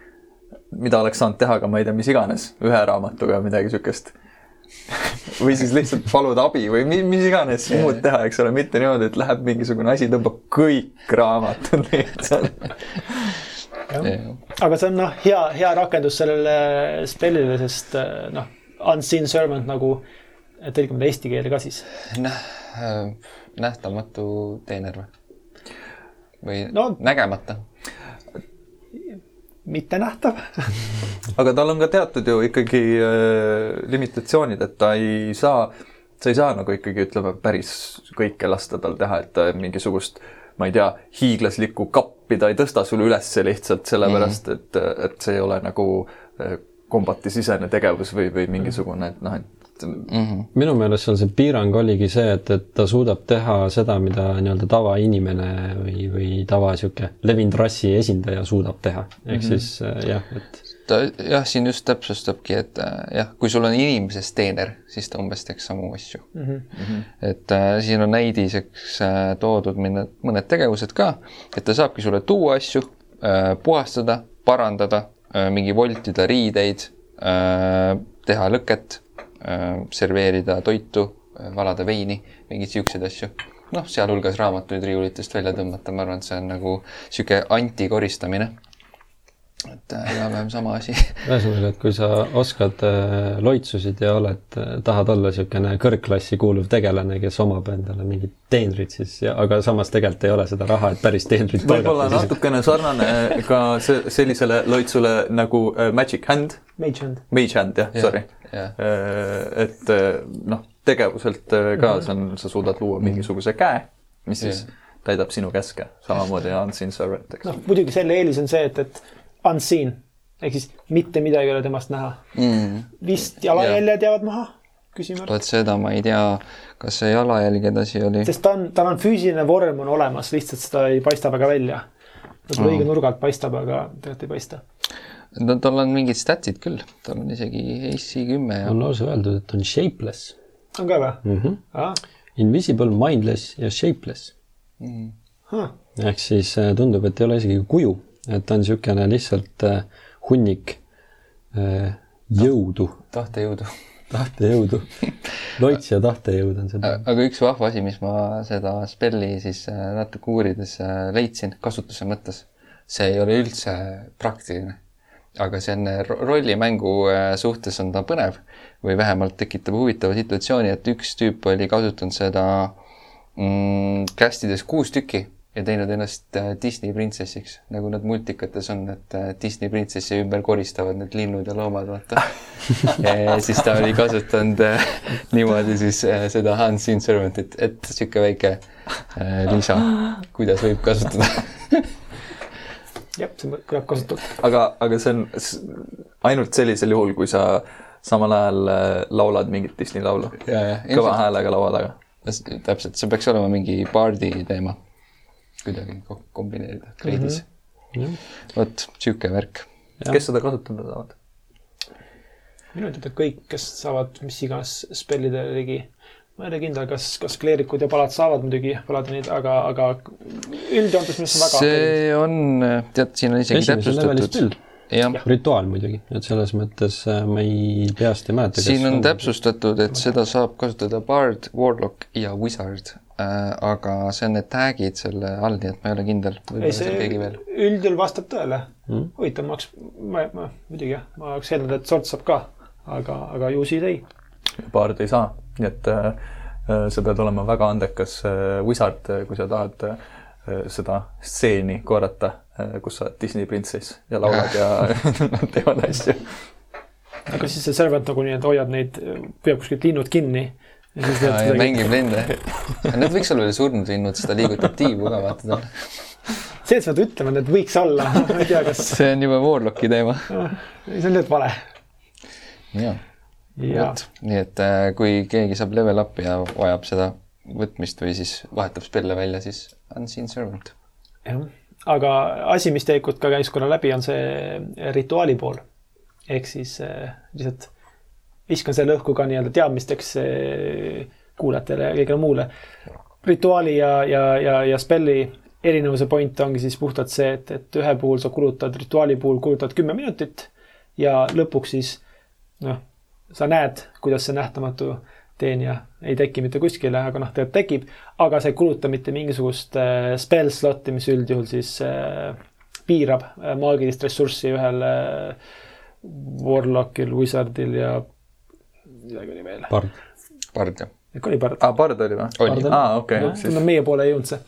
mida oleks saanud teha ka, ma ei tea, mis iganes, ühe raamatuga midagi siukest või siis lihtsalt paluda abi või mis iganes yeah. muud teha, eks ole, mitte niimoodi, et läheb mingisugune asi, tõmbab kõik raamatud lihtsalt yeah.. aga see on noh, hea, hea rakendus sellele spellile, sest äh, noh, unseen servant nagu, tõlgime ta eesti keelde ka siis. noh, nähtamatu teener või? või no, nägemata mittenähtav aga tal on ka teatud ju ikkagi äh, limitatsioonid, et ta ei saa, sa ei saa nagu ikkagi ütleme, päris kõike lasta tal teha, et ta mingisugust ma ei tea, hiiglaslikku kappi ta ei tõsta sulle ülesse lihtsalt sellepärast, mhm. et, et see ei ole nagu äh, kombatisisene tegevus või, või mingisugune, et noh, et mm. -hmm. minu meelest seal see piirang oligi see, et, et ta suudab teha seda, mida nii-öelda tavainimene või, või tava sihuke levinud rassi esindaja suudab teha. ehk mm -hmm. siis äh, jah, et. ta jah, siin just täpsustabki, et äh, jah, kui sul on inimesest teener, siis ta umbes teeks samu asju mm. -hmm. et äh, siin on näidiseks äh, toodud mõned, mõned tegevused ka, et ta saabki sulle tuua asju äh,, puhastada, parandada äh,, mingi voltida riideid äh,, teha lõket serveerida toitu, äh, valada veini, mingeid siukseid asju. noh, sealhulgas raamatuid riiulitest välja tõmmata, ma arvan, et see on nagu sihuke antikoristamine. Et äh, enam-vähem sama asi. ühesõnaga, et kui sa oskad loitsusid ja oled, tahad olla niisugune kõrgklassi kuuluv tegelane, kes omab endale mingit teenrit, siis ja aga samas tegelikult ei ole seda raha, et päris teenrit võib-olla natukene sarnane ka see, sellisele loitsule nagu Magic Hand. Mage Hand. Mage Hand, jah yeah., sorry. Äh, et äh, noh, tegevuselt äh, ka -hmm. see on, sa suudad luua mingisuguse käe, mis yeah. siis täidab sinu käske, samamoodi unseen servant, eks. noh, muidugi selle eelis on see, et, et unseen ehk siis mitte midagi ei ole temast näha mm.. vist jalajäljed jäävad maha, küsimärk. vot seda ma ei tea, kas see jalajälged asi oli. sest ta on, tal on füüsiline vorm on olemas, lihtsalt seda ei paista väga välja. võib-olla õige nurga alt paistab, aga tegelikult ei paista no tal on mingid statsid küll, tal on isegi AC kümme ja. on lausa öeldud, et on shapeless. on ka või mm? -hmm. Ah. Invisible, mindless ja shapeless mm. ehk siis äh, tundub, et ei ole isegi kuju, et ta on niisugune lihtsalt äh, hunnik äh, jõudu. tahtejõudu. tahtejõudu. loits ja tahtejõud on seda. aga üks vahva asi, mis ma seda spelli siis natuke uurides leidsin kasutuse mõttes, see ei ole üldse praktiline. aga see on rollimängu suhtes on ta põnev või vähemalt tekitab huvitava situatsiooni, et üks tüüp oli kasutanud seda mm, kästides kuus tükki ja teinud ennast äh, Disney printsessiks, nagu nad multikates on, et äh, Disney printsessi ümber koristavad need linnud ja loomad, vaata ja siis ta oli kasutanud äh, niimoodi siis seda Hans in Servantit, et niisugune väike lisa, kuidas võib kasutada jah, see kõlab kasutult. aga, aga see on ainult sellisel juhul, kui sa samal ajal laulad mingit Disney laulu. kõva häälega laua taga. täpselt, see peaks olema mingi pardi teema. Kuidagi kombineerida kreidis mm -hmm.. vot, sihuke värk. kes seda kasutada saavad? minu teada kõik, kes saavad mis iganes spellide ligi ma ei ole kindel, kas, kas kleerikud ja palad saavad muidugi paladinid, aga, aga üldjoontes arust on väga. see on, tead, siin on isegi täpsustatud rituaal muidugi, et selles mõttes äh, ma ei peast ei mäleta. siin on täpsustatud, et seda saab kasutada Bard, Warlock ja Wizard. Aga see on need tag'id selle all, nii et ma ei ole kindel. ei, see üldjuhul vastab tõele mm.. huvitav, ma oleks, ma, ma muidugi jah, ma oleks eeldanud, et sort saab ka, aga, aga ju siis ei. Bard ei saa, nii et äh, äh, sa pead olema väga andekas äh, wizard, kui sa tahad äh, seda stseeni korrata Äh, kus sa oled Disney printsess ja laulad ja nad teevad asju. aga siis see servant nagu nii, et hoiad neid, püüab kuskilt linnud kinni. Ja siis tead mängib linde. Need võiks olla veel surnud linnud, sest ta liigutab tiibu ka vaata tal. see, et sa pead ütlema, et võiks olla, ma ei tea, kas. see on juba Warlocki teema. see on lihtsalt vale. ja, vot, nii et äh, kui keegi saab level up'i ja vajab seda võtmist või siis vahetab spelle välja, siis Unseen Servant. jah aga asi, mis tegelikult ka käis korra läbi, on see rituaali pool. ehk siis äh, lihtsalt viskan selle õhku ka nii-öelda teadmisteks äh, kuulajatele ja kõigile muule. rituaali ja, ja, ja, ja spelli erinevuse point ongi siis puhtalt see, et, et ühe puhul sa kulutad, rituaali puhul kulutad kümme minutit ja lõpuks siis noh, sa näed, kuidas see nähtamatu teenija ei teki mitte kuskile, aga noh, tegelikult tekib, aga see ei kuluta mitte mingisugust äh, spell slot'i, mis üldjuhul siis äh, piirab äh, maagilist ressurssi ühel äh, warlock'il, wizard'il ja midagi oli veel. pard. pard, jah. ikka oli pard. aa, pard oli või? aa, okei. no meie poole ei jõudnud see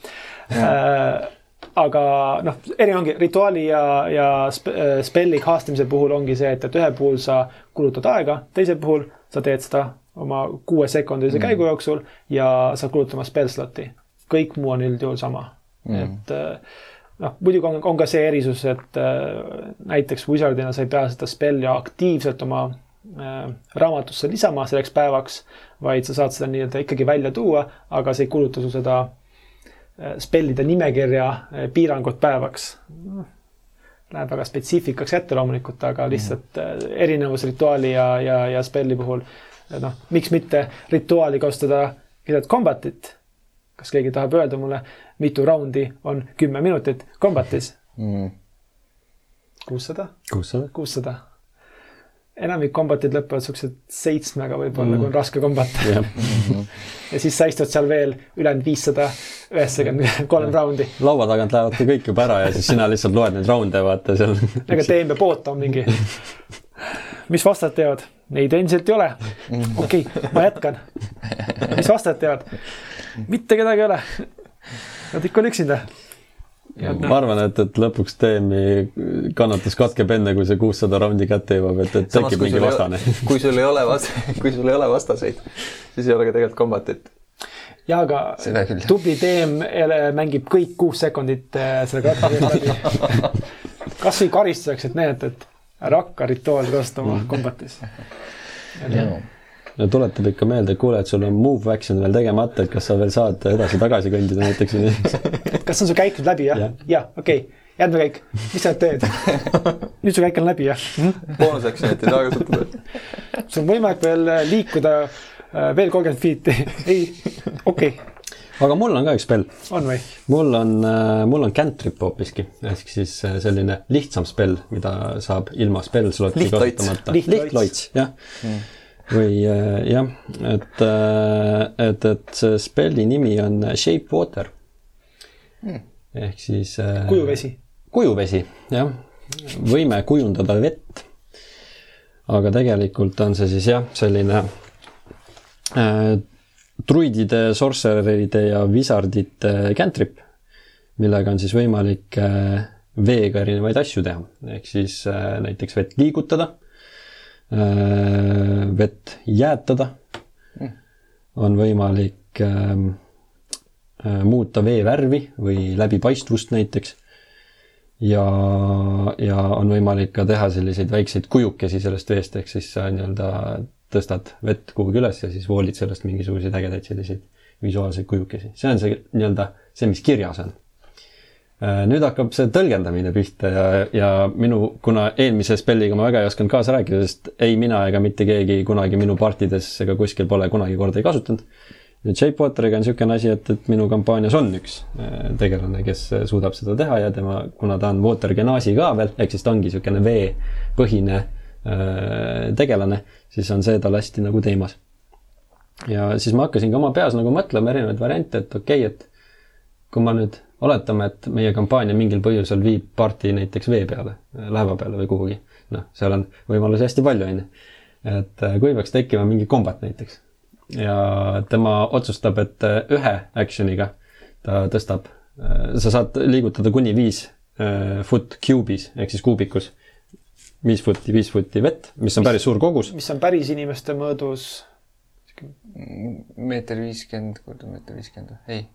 äh, aga noh, eri ongi rituaali ja, ja äh, spelli castimise puhul ongi see, et, et ühe puhul sa kulutad aega, teisel puhul sa teed seda oma kuuesekundilise mm. käigu jooksul ja saad kulutama spell slot'i. kõik muu on üldjuhul sama mm., et äh, noh, muidugi on, on ka see erisus, et äh, näiteks Wizardina sa ei pea seda spelli aktiivselt oma raamatusse lisama selleks päevaks, vaid sa saad seda nii-öelda ikkagi välja tuua, aga see ei kuluta su seda äh, spellide nimekirja äh, piirangut päevaks läheb väga spetsiifikaks ette loomulikult, aga lihtsalt äh, erinevus rituaali ja, ja, ja spelli puhul noh, miks mitte rituaali kasutada keset kombatit. kas keegi tahab öelda mulle, mitu raundi on kümme minutit kombatis mm.? kuussada? kuussada. kuussada. Enamik kombatid lõpevad siuksed seitsmega võib-olla mm., kui on raske kombat yeah. ja siis sa istud seal veel ülejäänud viissada üheksakümmend kolm raundi. laua tagant lähevad ka kõik juba ära ja siis sina lihtsalt loed neid raunde, vaata seal. ega teeme poot on mingi. mis vastased teevad? Neid endiselt ei ole. okei okay,, ma jätkan. mis vastajad teevad? mitte kedagi ei ole. Nad ikka on üksinda. Ma arvan, et, et lõpuks teemi kannatus katkeb enne, kui see kuussada raundi kätte jõuab, et, et tekib mingi vastane. kui sul ei ole vast-, kui sul ei ole vastaseid, siis ei ole ka tegelikult kombatit ja aga tubli teem mängib kõik kuus sekundit äh, selle katte läbi. kasvõi karistuseks, et näed, et ära hakka rituaali kasutama kombatis. Ja tuletab ikka meelde, et kuule, et sul on move action veel tegemata, et kas sa veel saad edasi-tagasi kõndida näiteks või nii. kas on su käik nüüd läbi jah? jah, okei okay., järgmine käik, mis sa nüüd teed nüüd su käik on läbi jah hm?? boonus action'it ei saa kasutada. sul on võimalik veel liikuda äh, veel kolmkümmend feet'i ei, okei okay aga mul on ka üks spell. on või? mul on, äh, mul on cantrip hoopiski, ehk siis äh, selline lihtsam spell, mida saab ilma spell slot'i kasutamata. lihtloits, jah mm. Või äh, jah, et, et, et see spell'i nimi on shape water mm.. ehk siis. kujuvesi. kujuvesi, jah. võime kujundada vett. aga tegelikult on see siis jah, selline druidide, sorcereride ja wizardite cantrip, millega on siis võimalik äh, veega erinevaid asju teha, ehk siis äh, näiteks vett liigutada, äh, vett jäätada, mm. on võimalik ähm, muuta vee värvi või läbipaistvust näiteks. ja, ja on võimalik ka teha selliseid väikseid kujukesi sellest veest, ehk siis nii-öelda tõstad vett kuhugi üles ja siis voolid sellest mingisuguseid ägedaid selliseid visuaalseid kujukesi. see on see nii-öelda see, mis kirjas on. Äh, nüüd hakkab see tõlgendamine pihta ja, ja minu, kuna eelmise spelliga ma väga ei osanud kaasa rääkida, sest ei mina ega mitte keegi kunagi minu partides ega kuskil pole kunagi kordagi kasutanud. nüüd Shapewateriga on niisugune asi, et, et minu kampaanias on üks äh, tegelane, kes suudab seda teha ja tema, kuna ta on water genasi ka veel, ehk siis ta ongi niisugune veepõhine äh, tegelane siis on see tal hästi nagu teemas. ja siis ma hakkasin ka oma peas nagu mõtlema erinevaid variante, et okei okay,, et kui ma nüüd oletame, et meie kampaania mingil põhjusel viib parti näiteks vee peale, laeva peale või kuhugi. noh, seal on võimalusi hästi palju, on ju. et äh, kui peaks tekkima mingi kombat näiteks ja tema otsustab, et äh, ühe action'iga ta tõstab, äh, sa saad liigutada kuni viis foot cube'is ehk siis kuubikus viis footi, viis footi vett, mis on päris suur kogus. mis on päris inimeste mõõdus? meeter viiskümmend korda meeter viiskümmend, ei.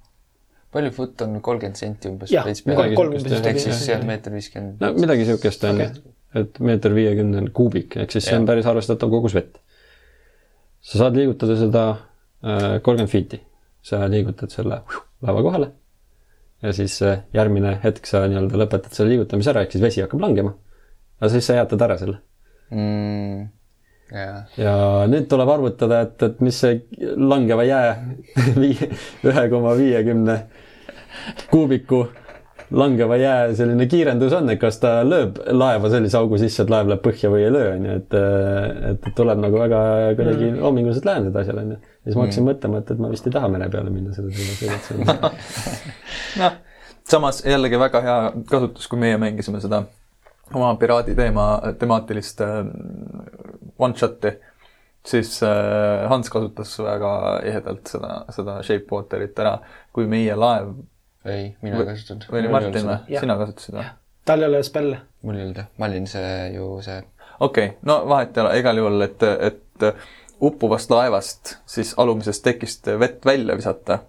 Palju foot on kolmkümmend senti umbes? jah, kolmkümmend senti. ehk siis jah, meeter viiskümmend. no midagi niisugust on okay., et meeter viiekümne kuubik, ehk siis see on päris arvestatav kogus vett. sa saad liigutada seda äh, kolmkümmend fiiti, sa liigutad selle laeva kohale ja siis äh, järgmine hetk sa nii-öelda lõpetad selle liigutamise ära, ehk siis vesi hakkab langema aga siis sa jäätad ära selle mm,. Yeah. ja nüüd tuleb arvutada, et, et mis see langeva jää ühe koma viiekümne kuubiku langeva jää selline kiirendus on, et kas ta lööb laeva sellise augu sisse, et laev läheb põhja või ei löö, on ju, et, et tuleb nagu väga kuidagi mm. loominguliselt läheneda asjale, on ju. ja siis ma hakkasin mm. mõtlema, et, et ma vist ei taha mere peale minna selle teema, noh, samas jällegi väga hea kasutus, kui meie mängisime seda oma piraadi teema, temaatilist äh, one-shot'i, siis äh, Hans kasutas väga ehedalt seda, seda Shapewaterit ära, kui meie laev ei, mina ei kasutanud. või oli Martin või? sina kasutasid või? tal ei ole spelle. mul ei olnud jah, ma olin see ju see. okei okay., no vahet ei ole, igal juhul, et, et uppuvast laevast siis alumisest tekist vett välja visata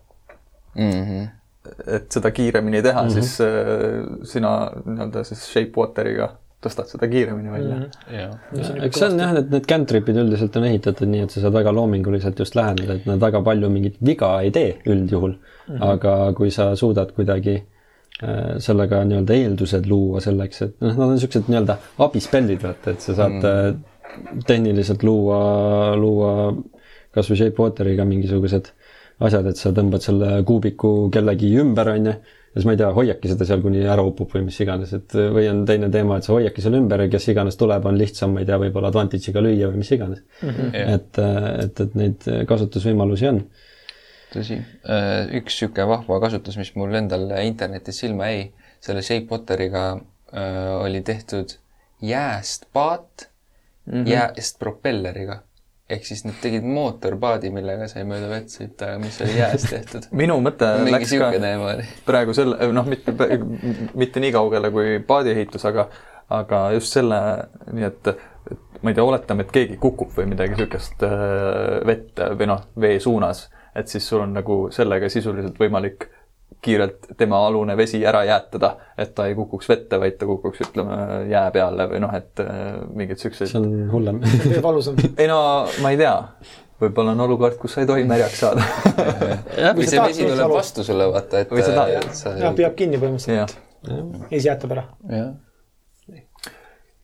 mm. -hmm et seda kiiremini teha mm, -hmm. siis äh, sina nii-öelda siis Shapewateriga tõstad seda kiiremini välja mm. -hmm. eks see on jah, et need cantrip'id üldiselt on ehitatud nii, et sa saad väga loominguliselt just läheneda, et nad väga palju mingit viga ei tee üldjuhul mm. -hmm. aga kui sa suudad kuidagi äh, sellega nii-öelda eeldused luua selleks, et noh, nad on niisugused nii-öelda abispellid, vaata, et sa saad mm -hmm. tehniliselt luua, luua kasvõi Shapewateriga mingisugused asjad, et sa tõmbad selle kuubiku kellegi ümber, on ju, ja siis ma ei tea, hoiadki seda seal, kuni ära upub või mis iganes, et või on teine teema, et sa hoiadki seal ümber ja kes iganes tuleb, on lihtsam, ma ei tea, võib-olla advantage'iga lüüa või mis iganes mm. -hmm. et, et, et neid kasutusvõimalusi on. Tõsi, äh, üks niisugune vahva kasutus, mis mul endal internetis silma jäi, selle Shapewateriga äh, oli tehtud jääst paat mm -hmm. jääst propelleriga ehk siis nad tegid mootorpaadi, millega sai mööda vett sõita, mis oli jääst tehtud. minu mõte läks ka praegu selle, noh, mitte, mitte nii kaugele kui paadiehitus, aga, aga just selle, nii et, ma ei tea, oletame, et keegi kukub või midagi niisugust äh, vette või noh, vee suunas, et siis sul on nagu sellega sisuliselt võimalik kiirelt tema alune vesi ära jäätada, et ta ei kukuks vette, vaid ta kukuks, ütleme, jää peale või noh, et äh, mingeid siukseid. see on hullem. valusam. ei no ma ei tea, võib-olla on olukord, kus sa ei tohi märjaks saada või see vesi tuleb vastu sulle, vaata, et. või sa tahad. jah, peab kinni põhimõtteliselt. ja siis jäätab ära. jah,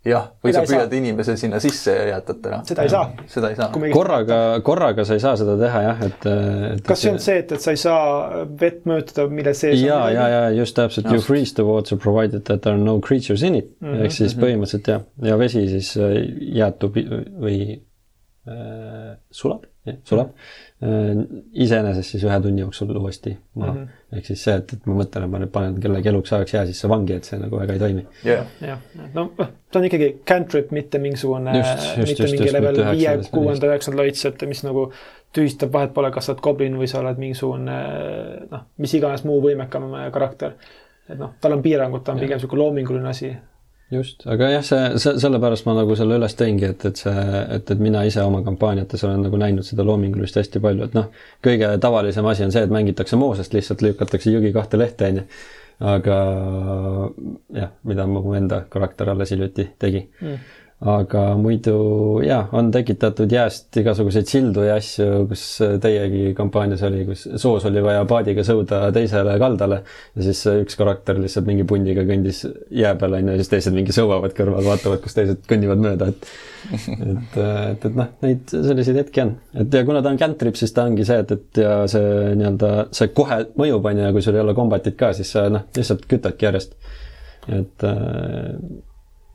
või sa püüad inimese sinna sisse jäätada. seda ei saa. seda ei saa. korraga, korraga sa ei saa seda teha jah, et, et. kas see on see, et, et sa ei saa vett mõjutada, mille sees ja, ja, ja just täpselt, you freeze the water provided that there are no creatures in it mm -hmm. ehk siis mhm. põhimõtteliselt jah, ja vesi siis äh, jäätub või äh, sulab, jah, sulab mm. -hmm Äh, iseenesest siis ühe tunni jooksul uuesti maha mm. -hmm. ehk siis see, et, et ma mõtlen, et ma nüüd panen kellegi eluks ajaks jää sisse vangi, et see nagu väga ei toimi. jah, no ta on ikkagi cantrip, mitte mingisugune, mitte mingi level viie, kuuenda, üheksanda loits, et mis nagu tühistab, vahet pole, kas sa oled goblin või sa oled mingisugune noh, mis iganes muu võimekam karakter. et noh, tal on piirangud, ta on pigem niisugune loominguline asi just, aga jah, see, see, sellepärast ma nagu selle üles tõingi, et, et see, et, et mina ise oma kampaaniates olen nagu näinud seda loomingulist hästi palju, et noh, kõige tavalisem asi on see, et mängitakse moosest, lihtsalt lükatakse jügi kahte lehte, on ju. aga jah, mida mu enda karakter alles hiljuti tegi mm aga muidu jaa, on tekitatud jääst igasuguseid sildu ja asju, kus teiegi kampaanias oli, kus soos oli vaja paadiga sõuda teisele kaldale ja siis üks karakter lihtsalt mingi pundiga kõndis jää peal onju ja siis teised mingi sõuavad kõrval, vaatavad, kus teised kõnnivad mööda, et et, et, et noh, neid selliseid hetki on. et ja kuna ta on cantrip, siis ta ongi see, et, et ja see nii-öelda, see kohe mõjub onju ja kui sul ei ole kombatit ka, siis sa noh, lihtsalt kütadki järjest. et äh,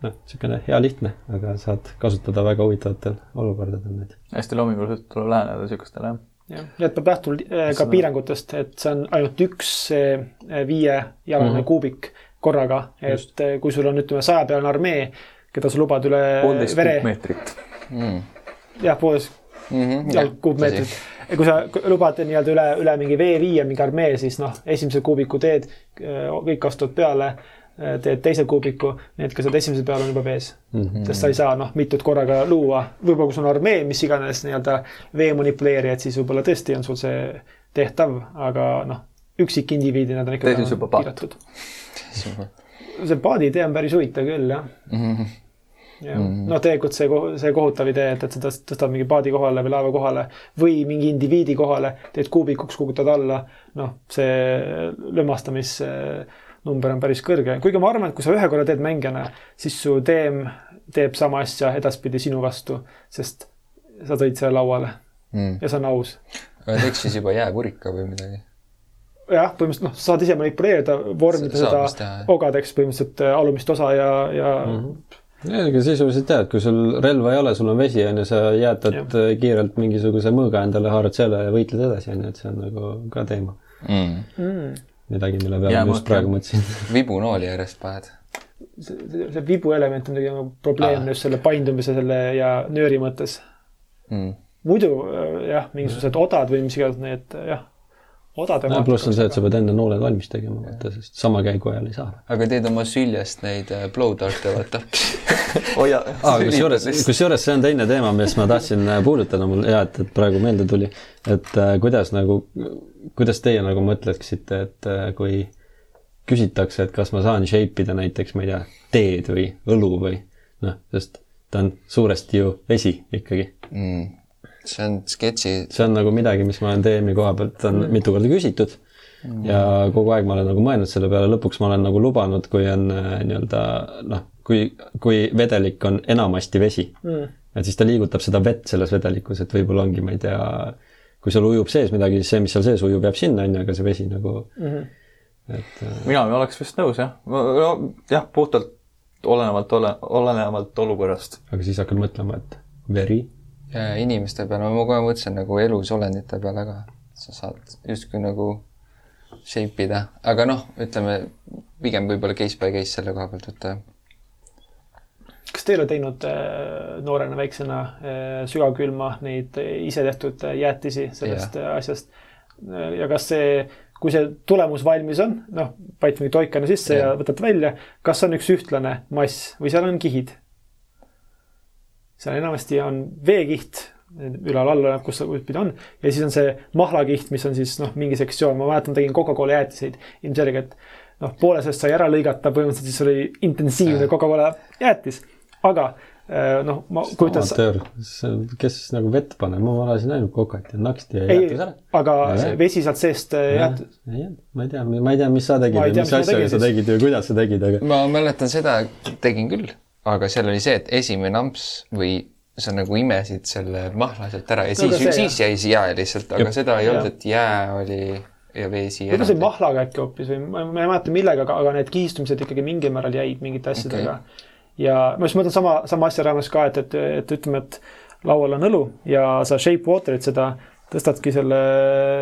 noh, niisugune hea lihtne, aga saad kasutada väga huvitavatel olukordadel neid. hästi loominguliselt tuleb läheneda niisugustele, jah. jah, ja et peab lähtuma äh, ka piirangutest, et see on ainult üks äh, viiejalane mm -hmm. kuubik korraga, et Just. Äh, kui sul on, ütleme, sajapealane armee, keda sa lubad üle poolteist vere... kuupmeetrit mm.. jah, poolteist mm -hmm, jalg kuupmeetrit ja kui sa lubad nii-öelda üle, üle mingi V5 mingi armee, siis noh, esimese kuubiku teed, kõik astuvad peale teed teise kuubiku, need, kes oled esimese peal, on juba vees mm. -hmm. sest sa ei saa noh, mitut korraga luua, võib-olla kui sul on armee, mis iganes nii-öelda vee manipuleerijad, siis võib-olla tõesti on sul see tehtav, aga noh, üksikindiviidina ta on ikka piiratud. see paadi idee on päris huvitav küll, jah mm. -hmm jah mm -hmm., noh, tegelikult see, see kohutav idee, et, et sa tõstad mingi paadi kohale või laeva kohale või mingi indiviidi kohale, teed kuubikuks, kukutad alla, noh, see lömastamis äh, number on päris kõrge, kuigi ma arvan, et kui sa ühe korra teed mängijana, siis su DM teeb sama asja edaspidi sinu vastu, sest sa tõid selle lauale mm. ja see on aus. aga teeks siis juba jääkurika või midagi? jah, põhimõtteliselt noh, saad ise manipuleerida, vormida seda teha, ogadeks põhimõtteliselt äh, alumist osa ja, ja mm. -hmm ja ega sisuliselt jah, et kui sul relva ei ole, sul on vesi on ju, sa jäätad ja. Äh, kiirelt mingisuguse mõõga endale, haarad selle ja võitled edasi on ju, et see on nagu ka teema mm.. Mm midagi, mille peale ma just praegu mõtlesin. vibunooli järjest paned. see, see, see vibu element on muidugi nagu probleemne just selle paindumise selle ja nööri mõttes mm.. muidu jah, mingisugused odad või mis iganes need jah odade no, pluss on see, et sa pead enda nooled valmis tegema, vaata, sest sama käigu ajal ei saa. aga teed oma süljest neid äh, blowdart'e, vaata hoia ah,. kusjuures, kusjuures see on teine teema, mis ma tahtsin äh, puudutada, mul hea, et, et praegu meelde tuli. et äh, kuidas nagu, kuidas teie nagu mõtleksite, et äh, kui küsitakse, et kas ma saan shape ida näiteks, ma ei tea, teed või õlu või noh, sest ta on suuresti ju vesi ikkagi mm see on sketši. see on nagu midagi, mis ma olen DM-i koha pealt on mm. mitu korda küsitud mm. ja kogu aeg ma olen nagu mõelnud selle peale, lõpuks ma olen nagu lubanud, kui on äh, nii-öelda noh, kui, kui vedelik on enamasti vesi mm., et siis ta liigutab seda vett selles vedelikus, et võib-olla ongi, ma ei tea, kui seal ujub sees midagi, siis see, mis seal sees ujub, jääb sinna, on ju, aga see vesi nagu mm, -hmm. et äh.... mina oleks vist nõus jah, no jah, puhtalt olenevalt ole, olenevalt olukorrast. aga siis hakkad mõtlema, et veri inimeste peale, ma kohe mõtlesin nagu elusolendite peale ka, sa saad justkui nagu shape ida, aga noh, ütleme pigem võib-olla case by case selle koha pealt võtta. Kas te ei ole teinud äh, noorena väiksena äh, sügavkülma neid ise tehtud äh, jäätisi sellest ja. asjast? ja kas see, kui see tulemus valmis on, noh, paned mingi toikana sisse ja, ja võtad välja, kas on üks ühtlane mass või seal on kihid? seal enamasti on veekiht, ülal-all oleneb, kus see pidi on. ja siis on see mahlakiht, mis on siis noh, mingi sektsioon, ma mäletan, tegin Coca-Cola jäätiseid ilmselgelt. noh, poole sellest sai ära lõigata, põhimõtteliselt siis oli intensiivne Coca-Cola jäätis, aga äh, noh, ma kujutan. amatöör, kes nagu vett paneb, ma valasin ainult kokat ja naksti ja jäätis ära. aga ja, see vesi sealt seest äh, jäätis? ei jäänud, ma ei tea, ma ei tea, mis sa tegid ja mis asjaga sa tegid ja kuidas sa tegid, aga. ma mäletan seda, tegin küll aga seal oli see, et esimene amps või sa nagu imesid selle mahla sealt ära ja no, siis, siis jäi see jää lihtsalt, aga Jup. seda ei olnud, et jää oli ja vesi võib-olla see mahlaga äkki hoopis või ma, ma ei mäleta millega, aga need kihistumised ikkagi mingil määral jäid mingite asjadega okay.. Ja ma just mõtlen sama, sama asja raames ka, et, et, et ütleme, et laual on õlu ja sa shape water'id seda, tõstadki selle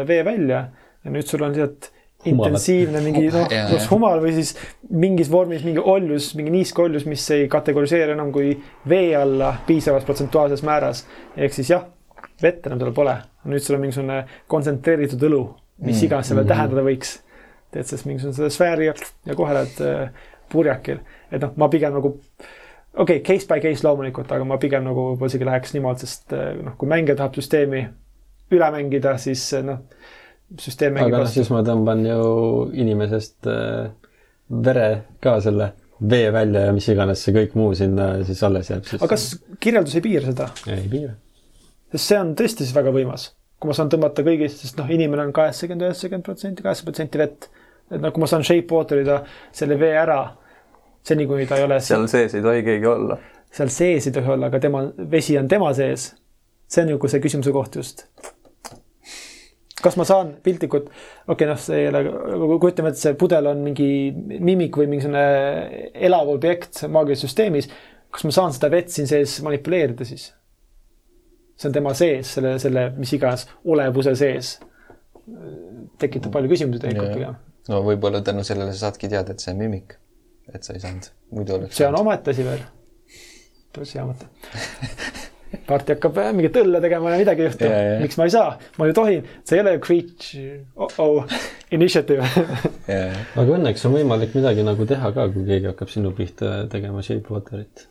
vee välja ja nüüd sul on lihtsalt intensiivne mingi noh, kas humal või siis mingis vormis mingi oljus, mingi niiske oljus, mis ei kategoriseeru enam kui vee alla piisavas protsentuaalses määras. ehk siis jah, vett enam tal pole, nüüd sul on mingisugune kontsentreeritud õlu, mis mm. iganes see veel mm -hmm. tähendada võiks. teed sellest mingisuguse sfääri ja, ja kohe äh, purjakil, et noh, ma pigem nagu okei okay,, case by case loomulikult, aga ma pigem nagu võib-olla isegi läheks niimoodi, sest äh, noh, kui mängija tahab süsteemi üle mängida, siis äh, noh süsteem mängib aga noh, siis ma tõmban ju inimesest äh, vere ka selle vee välja ja mis iganes see kõik muu sinna siis alles jääb. aga kas kirjeldus ei piira seda? ei piira. sest see on tõesti siis väga võimas, kui ma saan tõmmata kõigist, sest noh, inimene on kaheksakümmend, üheksakümmend protsenti, kaheksakümmend protsenti vett. Et noh, kui ma saan shape water ida selle vee ära, seni kuni ta ei ole. seal sees ei tohi keegi olla. seal sees ei tohi olla, aga tema, vesi on tema sees. see on ju see küsimuse koht just kas ma saan piltlikult, okei okay,, noh, see ei ole, kujutame ette, see pudel on mingi mimik või mingisugune elav objekt maagilises süsteemis. kas ma saan seda vett siin sees manipuleerida siis? see on tema sees, selle, selle mis iganes olevuse sees. tekitab palju küsimusi tegelikult pigem. No võib-olla tänu sellele sa saadki teada, et see on mimik. et sa ei saanud, muidu oleks. see on omaette asi veel. päris hea mõte party hakkab mingit õlle tegema ja midagi ei juhtu. miks ma ei saa, ma ju tohin, see ei ole ju creature oh, oh initiative aga õnneks on võimalik midagi nagu teha ka, kui keegi hakkab sinu pihta tegema shape water'it.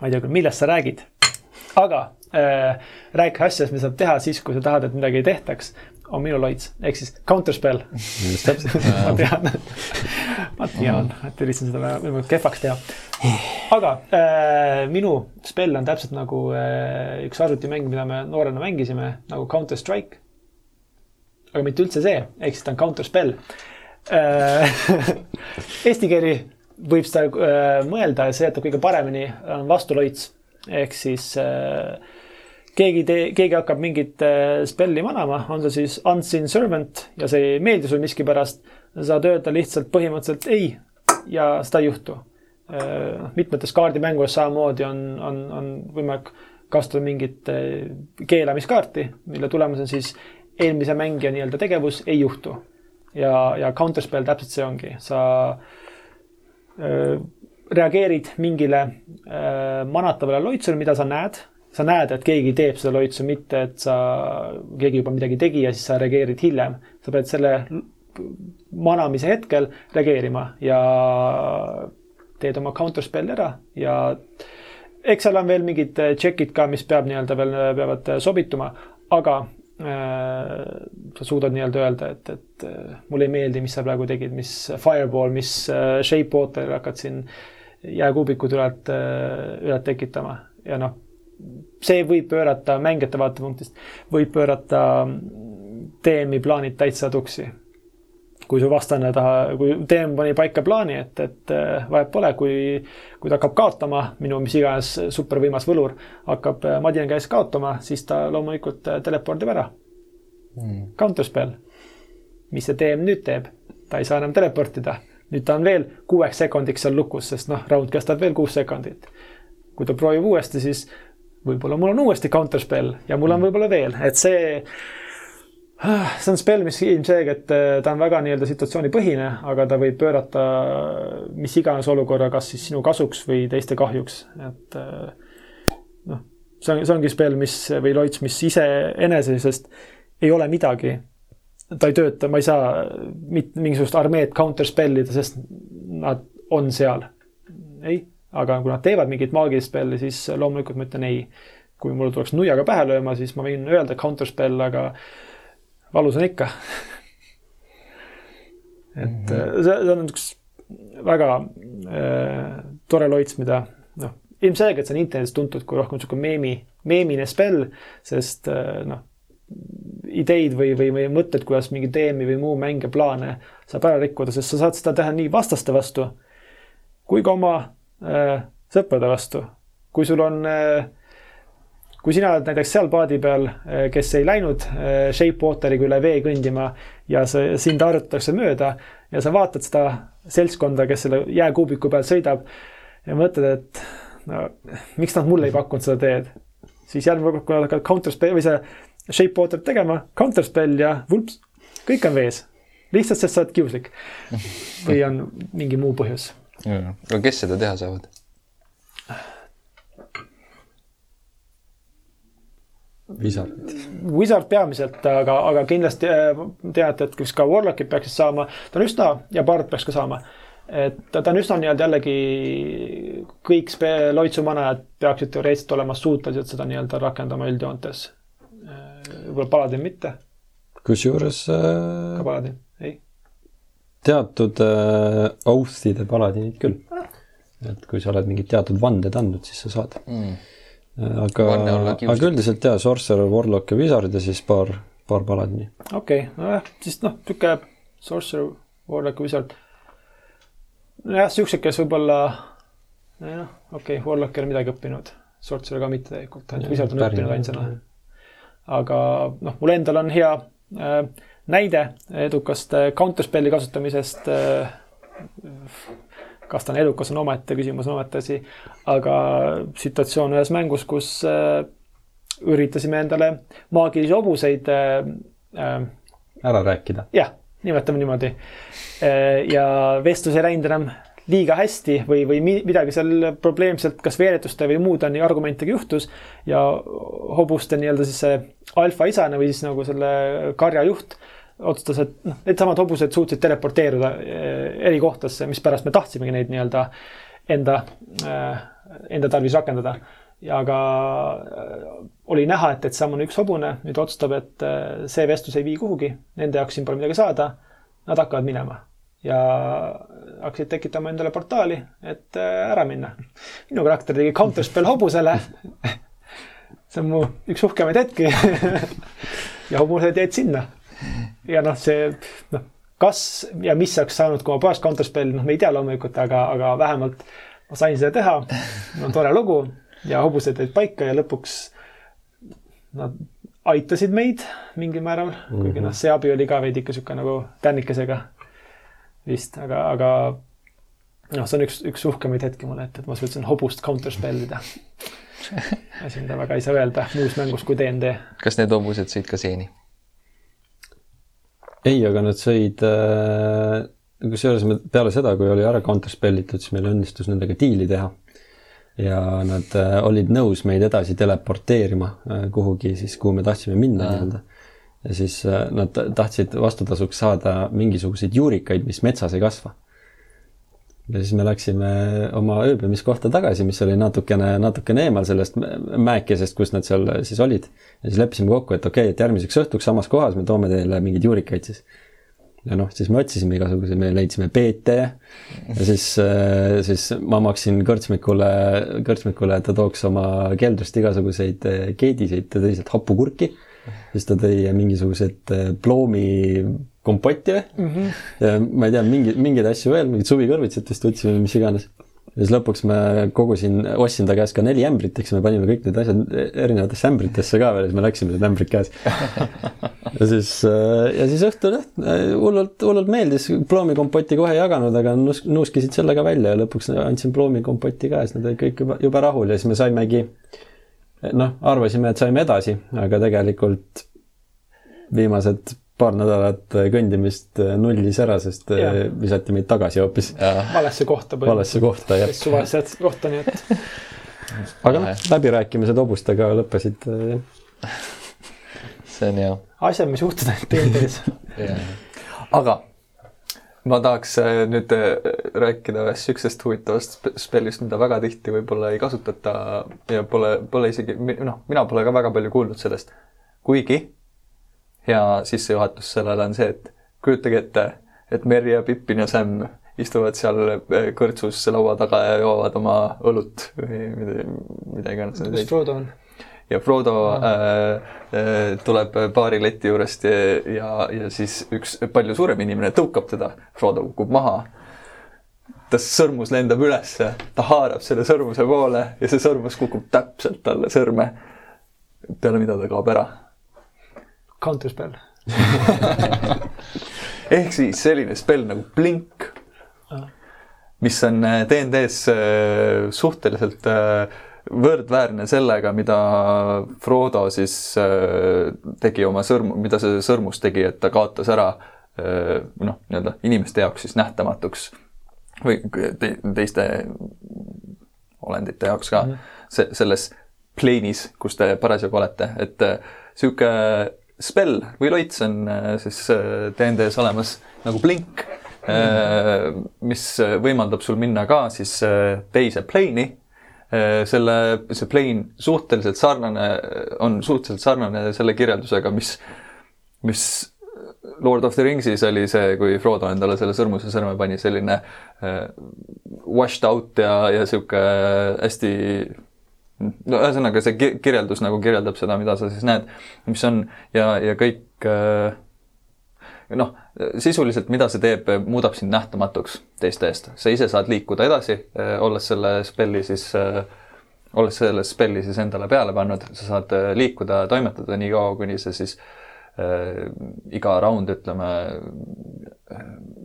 ma ei tea küll, millest sa räägid, aga äh, räägi asjast, mida saab teha siis, kui sa tahad, et midagi ei tehtaks on minu loits, ehk siis counterspell. just. Täpselt. Ma tean. Ma tean, et üritasin seda võimalikult kehvaks teha. aga äh, minu spell on täpselt nagu äh, üks arvutimäng, mida me noorena mängisime nagu Counter Strike. aga mitte üldse see, ehk siis ta on counter spell. Äh,. Eesti keeli võib seda äh, mõelda. Ja seletab kõige paremini, on vastuloits. Ehk siis äh, keegi tee, keegi hakkab mingit äh, spelli manama, on see siis unseen servant ja see ei meeldi sulle miskipärast, saad öelda lihtsalt põhimõtteliselt ei ja seda ei juhtu. Äh, mitmetes kaardimängudes samamoodi on, on, on võimalik kasutada mingit äh, keelamiskaarti, mille tulemusel siis eelmise mängija nii-öelda tegevus ei juhtu. ja, ja counterspell täpselt see ongi, sa öö, reageerid mingile öö, manatavale loitsule, mida sa näed sa näed, et keegi teeb seda loitsu, mitte et sa, keegi juba midagi tegi ja siis sa reageerid hiljem. sa pead selle manamise hetkel reageerima ja teed oma counter spell'i ära ja eks seal on veel mingid check'id ka, mis peab nii-öelda veel, peavad sobituma, aga äh, sa suudad nii-öelda öelda, et, et äh, mulle ei meeldi, mis sa praegu tegid, mis fireball, mis äh, shape water hakkad siin jääkuubikud üle, üle tekitama ja noh see võib pöörata mängijate vaatepunktist, võib pöörata DM-i plaanid täitsa tuksi. kui su vastane taha, kui DM pani paika plaani, et, et äh, vahet pole, kui, kui ta hakkab kaotama, minu mis iganes supervõimas võlur hakkab äh, Madina käes kaotama, siis ta loomulikult äh, telepordib ära mm.. Counterspell. mis see DM nüüd teeb? ta ei saa enam teleportida nüüd ta on veel kuueks sekundiks seal lukus, sest noh, round kestab veel kuus sekundit. kui ta proovib uuesti, siis võib-olla mul on uuesti counter spell ja mul on mm. võib-olla veel, et see, see on spell, mis ilmselgelt äh, ta on väga nii-öelda situatsioonipõhine, aga ta võib pöörata mis iganes olukorra, kas siis sinu kasuks või teiste kahjuks, et äh, noh, see on, see ongi spell, mis või loits, mis iseenesest ei ole midagi. ta ei tööta, ma ei saa mit, mingisugust armeed counter spell ida, sest nad on seal. ei aga kui nad teevad mingit maagilist spelli, siis loomulikult ma ütlen ei. kui mulle tuleks nuiaga pähe lööma, siis ma võin öelda counter spell, aga valus on ikka et mm -hmm. see, see on üks väga äh, tore loits, mida noh, ilmselgelt see on internetis tuntud kui rohkem niisugune meemi, meemine spell, sest äh, noh, ideid või, või, või mõtted, kuidas mingi teemi või muu mänge, plaane saab ära rikkuda, sest sa saad seda teha nii vastaste vastu kui ka oma äh, sõprade vastu. kui sul on äh, kui sina oled näiteks seal paadi peal, äh, kes ei läinud äh, Shapewateriga üle vee kõndima ja sa, sind harjutatakse mööda ja sa vaatad seda seltskonda, kes selle jääkuubiku peal sõidab ja mõtled, et no miks nad mulle ei pakkunud seda teed. siis järgmine kord, kui nad hakkavad counterspell või see Shapewaterit tegema, counterspell ja vulps, kõik on vees. lihtsalt sest sa oled kiuslik. või on mingi muu põhjus. Aga kes seda teha saavad? Wizard. Wizard peamiselt, aga, aga kindlasti äh, teate, et kas ka Warlockid peaksid saama, ta on üsna ja Bard peaks ka saama. et ta on üsna nii-öelda jällegi kõik loitsu manajad peaksid teoreetiliselt olema suutelised seda nii-öelda rakendama üldjoontes. Äh, võib-olla Paladin mitte. kusjuures äh.... ka Paladin, ei. Teatud äh, oath'ide paladinid küll et kui sa oled mingid teatud vanded andnud, siis sa saad mm aga, aga üldiselt jaa, Sorcerer, Warlock ja Wizard ja siis paar, paar paladini. okei okay,, nojah, siis noh, niisugune Sorcerer, Warlock ja Wizard. nojah, siuksed, kes võib-olla, noh, okei okay,, Warlock ei ole midagi õppinud, Sorcerer ka mitte tegelikult, ainult Wizard on õppinud ainsana. aga noh, mul endal on hea äh, näide edukast äh, counterspelli kasutamisest äh, kas ta on edukas, on omaette küsimus, on omaette asi. aga situatsioon ühes mängus, kus äh, üritasime endale maagilisi hobuseid äh, ära rääkida. jah, nimetame niimoodi ja vestlus ei läinud enam liiga hästi või, või midagi seal probleemselt, kas veeretuste või muude argumentidega juhtus ja hobuste nii-öelda siis see alfaisane või siis nagu selle karja juht otsustas, et noh, needsamad hobused suutsid teleporteeruda eh, eri kohtadesse, mispärast me tahtsimegi neid nii-öelda enda, eh, enda tarvis rakendada. ja aga eh, oli näha, et, et samm on üks hobune, nüüd otsustab, et see vestlus ei vii kuhugi, nende jaoks siin pole midagi saada. Nad hakkavad minema ja hakkasid tekitama endale portaali, et ära minna. minu karakter tegi counterspell hobusele see on mu üks uhkemaid hetki ja hobused jäid sinna ja noh, see noh, kas ja mis oleks saanud, kui ma poleks Counterspelli, noh, me ei tea loomulikult, aga, aga vähemalt ma sain seda teha. no tore lugu ja hobused jäid paika ja lõpuks nad aitasid meid mingil määral mm, -hmm. kuigi noh, see abi oli ka veidi ikka sihuke nagu tännikesega vist, aga, aga noh, see on üks, üks uhkemaid hetki mulle, et, et ma suutsin hobust counterspellida asi, mida väga ei saa öelda muus mängus kui DnD. kas need hobused sõid ka seeni? ei, aga nad sõid äh,, kusjuures me peale seda, kui oli ära counterspellitud, siis meil õnnestus nendega diili teha. ja nad äh, olid nõus meid edasi teleporteerima äh, kuhugi siis, kuhu me tahtsime minna nii-öelda. Ja siis äh, nad tahtsid vastutasuks saada mingisuguseid juurikaid, mis metsas ei kasva ja siis me läksime oma ööbimiskohta tagasi, mis oli natukene, natukene eemal sellest mäekesest, kus nad seal siis olid. ja siis leppisime kokku, et okei okay,, et järgmiseks õhtuks samas kohas me toome teile mingeid juurikaid siis. ja noh, siis me otsisime igasuguseid, me leidsime peete ja siis, siis ma maksin kõrtsmikule, kõrtsmikule, et ta tooks oma keldrist igasuguseid keediseid, ta tõi sealt hapukurki. Siis ta tõi mingisugused ploomi kompotti või mm. -hmm. ja ma ei tea, mingi, mingeid asju veel, mingid suvikõrvitsat vist võtsime, mis iganes. ja siis lõpuks ma kogusin, ostsin ta käest ka neli ämbrit, eks me panime kõik need asjad erinevatesse ämbritesse ka veel ja siis me läksime need ämbrid käes. ja siis, ja siis õhtul jah, hullult, hullult meeldis, ploomikompoti kohe ei jaganud, aga nus-, nuuskisid selle ka välja ja lõpuks andsin ploomikompoti ka ja siis nad olid kõik juba, juba rahul ja siis me saimegi noh, arvasime, et saime edasi, aga tegelikult viimased paar nädalat kõndimist nullis ära, sest ja. visati meid tagasi hoopis. valesse kohta. valesse kohta, jah. suvalisse kohta, nii et. aga noh, läbirääkimised hobustega lõppesid, jah. see on hea. asjad, mis juhtuvad teineteis aga ma tahaks nüüd rääkida ühest niisugusest huvitavast spellist, mida väga tihti võib-olla ei kasutata ja pole, pole isegi, noh, mina pole ka väga palju kuulnud sellest. kuigi hea sissejuhatus sellele on see, et kujutage ette, et Merry ja Pippin ja Sam istuvad seal eh, kõrtsus laua taga ja joovad oma õlut või mida, mida iganes. kus Frodo on? Ja Frodo äh, äh, tuleb baari leti juurest ja, ja, ja siis üks palju suurem inimene tõukab teda, Frodo kukub maha. ta sõrmus lendab ülesse, ta haarab selle sõrmuse poole ja see sõrmus kukub täpselt talle sõrme. peale mida ta kaob ära. Counterspell ehk siis selline spell nagu blink, mis on DnD-s äh, äh, suhteliselt äh, võrdväärne sellega, mida Frodo siis tegi oma sõrm, mida see sõrmus tegi, et ta kaotas ära noh, nii-öelda inimeste jaoks siis nähtamatuks või te, teiste olendite jaoks ka mm -hmm. see, selles pleenis, kus te parasjagu olete, et sihuke spell või loits on siis DnD-s olemas nagu blink mm., mis võimaldab sul minna ka siis teise plane'i selle, see plane suhteliselt sarnane, on suhteliselt sarnane selle kirjeldusega, mis, mis Lord of the Ringsis oli see, kui Frodo endale selle sõrmuse sõrme pani, selline uh, washed out ja, ja sihuke hästi no ühesõnaga, see kirjeldus nagu kirjeldab seda, mida sa siis näed, mis on ja, ja kõik uh, noh, sisuliselt, mida see teeb, muudab sind nähtamatuks teiste eest. sa ise saad liikuda edasi, eh, olles selle spelli siis, eh, olles selle spelli siis endale peale pannud, sa saad eh, liikuda toimetada nii kaua, kuni sa siis äh, iga round, ütleme,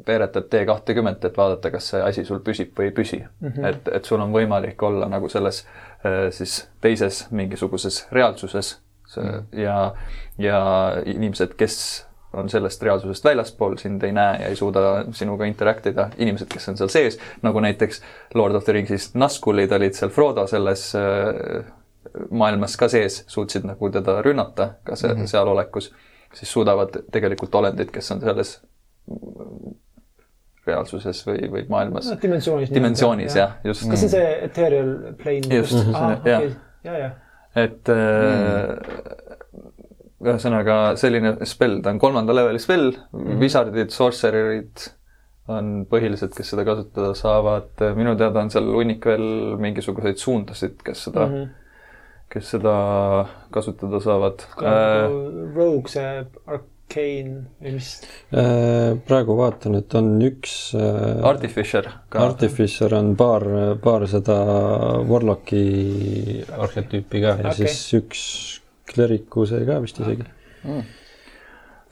veeretad D kahtekümmet, et vaadata, kas see asi sul püsib või ei püsi mm. -hmm. et, et sul on võimalik olla nagu selles äh, siis teises mingisuguses reaalsuses see, mm -hmm. ja, ja inimesed, kes on sellest reaalsusest väljaspool, sind ei näe ja ei suuda sinuga interact ida, inimesed, kes on seal sees, nagu näiteks Lord of the Ringsist Nazgulid olid seal Frodo selles äh, maailmas ka sees, suutsid nagu teda rünnata ka see mm -hmm. seal olekus, siis suudavad tegelikult olendid, kes on selles reaalsuses või, või maailmas no,. dimensioonis. dimensioonis jah ja,, just. kas see on see ethereal plane? just mm, -hmm. jah okay.. ja, ja. et mm ühesõnaga selline spell, ta on kolmanda leveli spell mm, -hmm. wizardid, sorcererid on põhilised, kes seda kasutada saavad, minu teada on seal hunnik veel mingisuguseid suundasid, kes seda mm, -hmm. kes seda kasutada saavad. Äh, Rogue, see Arcane või mis? Äh, praegu vaatan, et on üks äh, Artificer ka. Artificer on paar, paar seda Warlocki arhetüüpi ka ja okay. siis üks klerikuse ka vist isegi mm..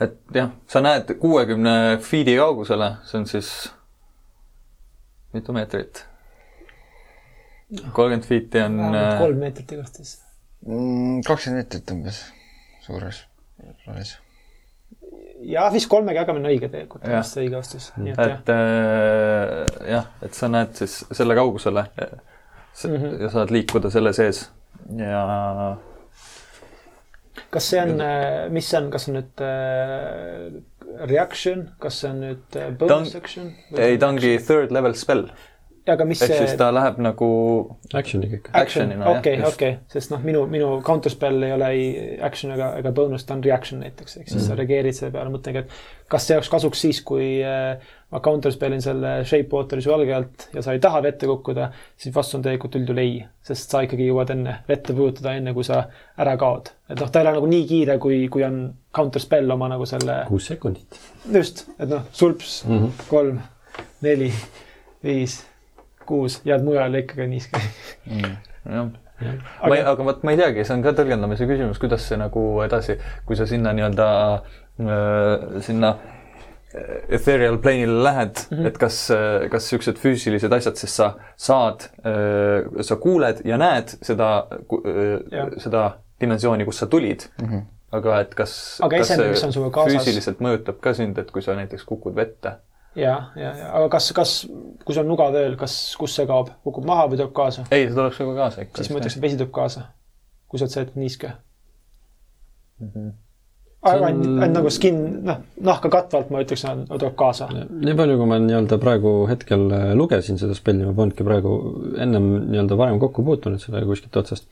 et jah, sa näed kuuekümne feet'i kaugusele, see on siis mitu meetrit? kolmkümmend feet'i on. Äh, kolm meetrit igastahes. Mm, kakskümmend meetrit umbes suures plaanis. jah, vist kolmega jagamine on õige tegelikult, vist õige vastus. et jah äh, jah, et sa näed siis selle kaugusele mm -hmm. ja saad liikuda selle sees ja kas see on, äh, mis see on, kas see on nüüd äh, reaction, kas see on nüüd äh, bonus Dun action? ei, ta ongi third level spell. aga mis ehk see... siis ta läheb nagu action'i kõik. Action'ina jah. okei, okei, sest noh, minu, minu counter spell ei ole ei action ega, ega bonus, ta on reaction näiteks, ehk siis mm sa mhm. reageerid selle peale, mõtlengi, et kas see oleks kasuks siis, kui äh, ma counter spellin selle shape water'i su jalge alt ja sa ei taha vette kukkuda, siis vastus on tegelikult üldjuhul ei, sest sa ikkagi jõuad enne vette pujutada, enne kui sa ära kaod. et noh, ta ei ole nagu nii kiire, kui, kui on counter spell oma nagu selle. kuus sekundit. just, et noh, sulps mm, -hmm. kolm, neli, viis, kuus, jääd mujale ikkagi niiske mm,. jah aga, ma ei, aga vot ma ei teagi, see on ka tõlgendamise küsimus, kuidas see nagu edasi, kui sa sinna nii-öelda äh, sinna ethereal plane'ile lähed mm, -hmm. et kas, kas niisugused füüsilised asjad, sest sa saad, sa kuuled ja näed seda, seda dimensiooni, kust sa tulid mm. -hmm. aga et kas, kas see füüsiliselt mõjutab ka sind, et kui sa näiteks kukud vette? ja, ja, ja aga kas, kas, kui sul on nuga tööl, kas, kus see kaob, kukub maha või tuleb kaasa? ei, see tuleb sinuga kaasa ikka. siis ma ütleks, et vesi tuleb kaasa, kui sa oled see niiske mm. -hmm ainult on... nagu skin, noh, nahka katvalt ma ütleks, tuleb kaasa. nii palju, kui ma nii-öelda praegu hetkel äh, lugesin seda spelli, ma polnudki praegu ennem nii-öelda varem kokku puutunud sellega kuskilt otsast.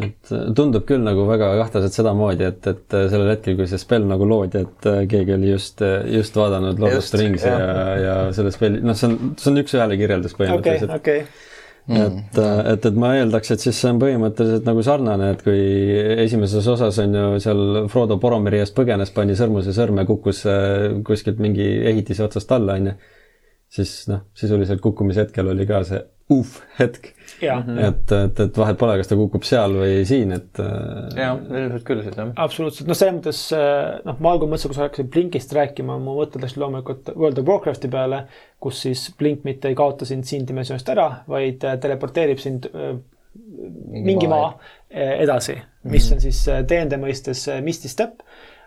et äh, tundub küll nagu väga kahtlaselt sedamoodi, et, et äh, sellel hetkel, kui see spell nagu loodi, et keegi oli just, just vaadanud Lord of the Rings ja, ja, ja selle spelli, noh, see on, see on üks-ühele kirjeldus põhimõtteliselt okay,. Okay Mm. et, et, et ma eeldaks, et siis see on põhimõtteliselt nagu sarnane, et kui esimeses osas on ju seal Frodo Boromiri eest põgenes, pani sõrmuse sõrme, kukkus äh, kuskilt mingi ehitise otsast alla, onju. siis noh, sisuliselt kukkumise hetkel oli ka see uff hetk. Et, et, et vahet pole, kas ta kukub seal või siin, et. Äh, jah, ilmselt küll siis jah. absoluutselt, noh, selles mõttes äh, noh, ma algul mõtlesin, kui sa hakkasid Blinkist rääkima, mu mõtted läksid loomulikult World of Warcrafti peale, kus siis Blink mitte ei kaota sind siin dimensioonist ära, vaid äh, teleporteerib sind mingi maa edasi, mis on siis DND mõistes Misty Step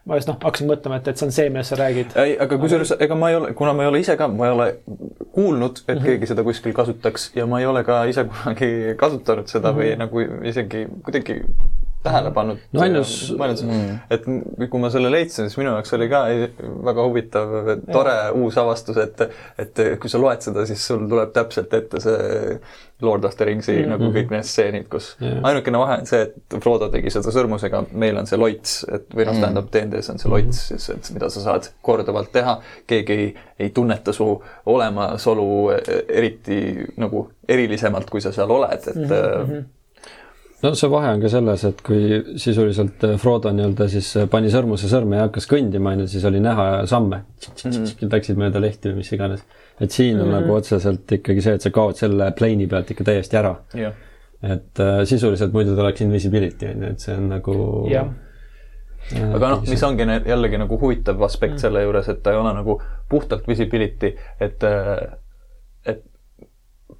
ma just noh, hakkasin mõtlema, et, et see on see, millest sa räägid. ei, aga kusjuures ega ma ei ole, kuna ma ei ole ise ka, ma ei ole kuulnud, et mm -hmm. keegi seda kuskil kasutaks ja ma ei ole ka ise kunagi kasutanud seda mm -hmm. või nagu isegi kuidagi tähele pannud. no ainus. Mm. et kui ma selle leidsin, siis minu jaoks oli ka väga huvitav, tore ja. uus avastus, et, et kui sa loed seda, siis sul tuleb täpselt ette see Lord of the Ringsi mm -hmm. nagu kõik need stseenid, kus yeah. ainukene vahe on see, et Frodo tegi seda sõrmusega, meil on see loits, et või noh, mhm. tähendab DND-s on see loits mm, -hmm. siis et mida sa saad korduvalt teha, keegi ei, ei tunneta su olemasolu eriti nagu erilisemalt, kui sa seal oled, et mm -hmm no see vahe on ka selles, et kui sisuliselt äh, Frodo nii-öelda siis äh, pani sõrmuse sõrme ja hakkas kõndima, on ju, siis oli näha samme mm. -hmm. Läksid mööda lehti või mis iganes. et siin on mm -hmm. nagu otseselt ikkagi see, et sa kaod selle plane'i pealt ikka täiesti ära. et äh, sisuliselt muidu ta oleks invisibility on ju, et see on nagu. aga noh, mis ongi jällegi nagu huvitav aspekt mm selle juures, et ta ei ole nagu puhtalt visibility, et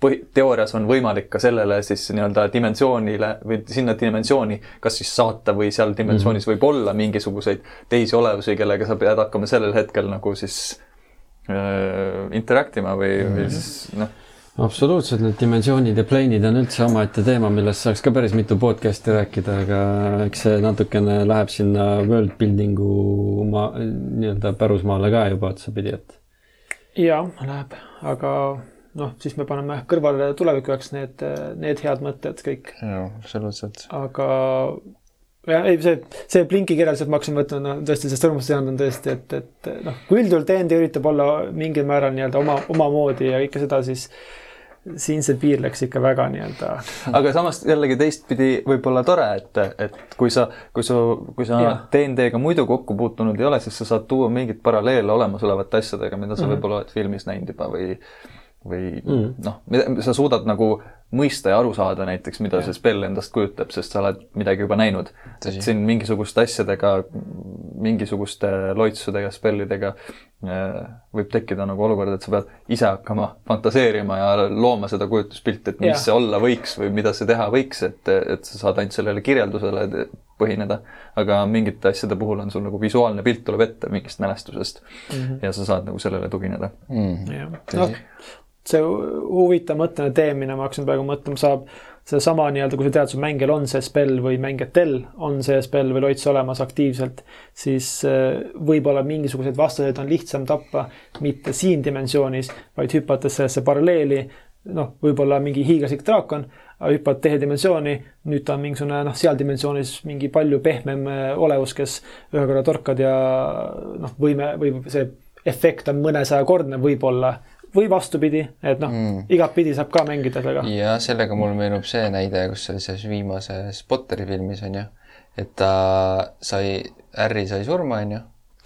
põhi, teoorias on võimalik ka sellele siis nii-öelda dimensioonile või sinna dimensiooni kas siis saata või seal dimensioonis mm -hmm. võib olla mingisuguseid teisi olevusi, kellega sa pead hakkama sellel hetkel nagu siis äh, interact ima või mm, -hmm. või siis noh absoluutselt, need dimensioonid ja plane'id on üldse omaette teema, millest saaks ka päris mitu podcast'i rääkida, aga eks see natukene läheb sinna world building'u maa, nii-öelda pärusmaale ka juba otsapidi, et. jah, läheb, aga noh, siis me paneme kõrvale tuleviku jaoks need, need head mõtted kõik. jaa, absoluutselt. aga jah, ei see, see Blinki kirjeldus, et ma hakkasin mõtlema, no tõesti, see sõrmusseand on tõesti, et, et noh, kui üldjuhul DND üritab olla mingil määral nii-öelda oma, omamoodi ja kõike seda, siis siin see piir läks ikka väga nii-öelda. aga samas jällegi teistpidi võib-olla tore, et, et kui sa, kui sa, kui sa DND-ga muidu kokku puutunud ei ole, siis sa saad tuua mingeid paralleele olemasolevate asjadega, mida sa mm -hmm. võib-olla oled filmis näinud juba või või mm. noh, sa suudad nagu mõista ja aru saada näiteks, mida ja. see spell endast kujutab, sest sa oled midagi juba näinud. et siin mingisuguste asjadega, mingisuguste loitsudega, spellidega äh, võib tekkida nagu olukord, et sa pead ise hakkama fantaseerima ja looma seda kujutuspilti, et mis ja. see olla võiks või mida see teha võiks, et, et sa saad ainult sellele kirjeldusele põhineda. aga mingite asjade puhul on sul nagu visuaalne pilt tuleb ette mingist mälestusest mm -hmm. ja sa saad nagu sellele tugineda mm.. noh, see huvitav mõtteline teemine, ma hakkasin praegu mõtlema, saab seesama nii-öelda, kui sa tead, su mängijal on see spell või mängijatel on see spell või loits olemas aktiivselt, siis äh, võib-olla mingisuguseid vastaseid on lihtsam tappa mitte siin dimensioonis, vaid hüpates sellesse paralleeli. noh, võib-olla mingi hiiglaslik draakon, hüppad teise dimensiooni, nüüd ta on mingisugune noh, seal dimensioonis mingi palju pehmem äh, olevus, kes ühe korra torkad ja noh, võime või see efekt on mõnesajakordne võib-olla või vastupidi, et noh mm., igatpidi saab ka mängida sellega. ja sellega mul meenub see näide, kus oli selles viimases Potteri filmis on ju, et ta sai, Harry sai surma, on ju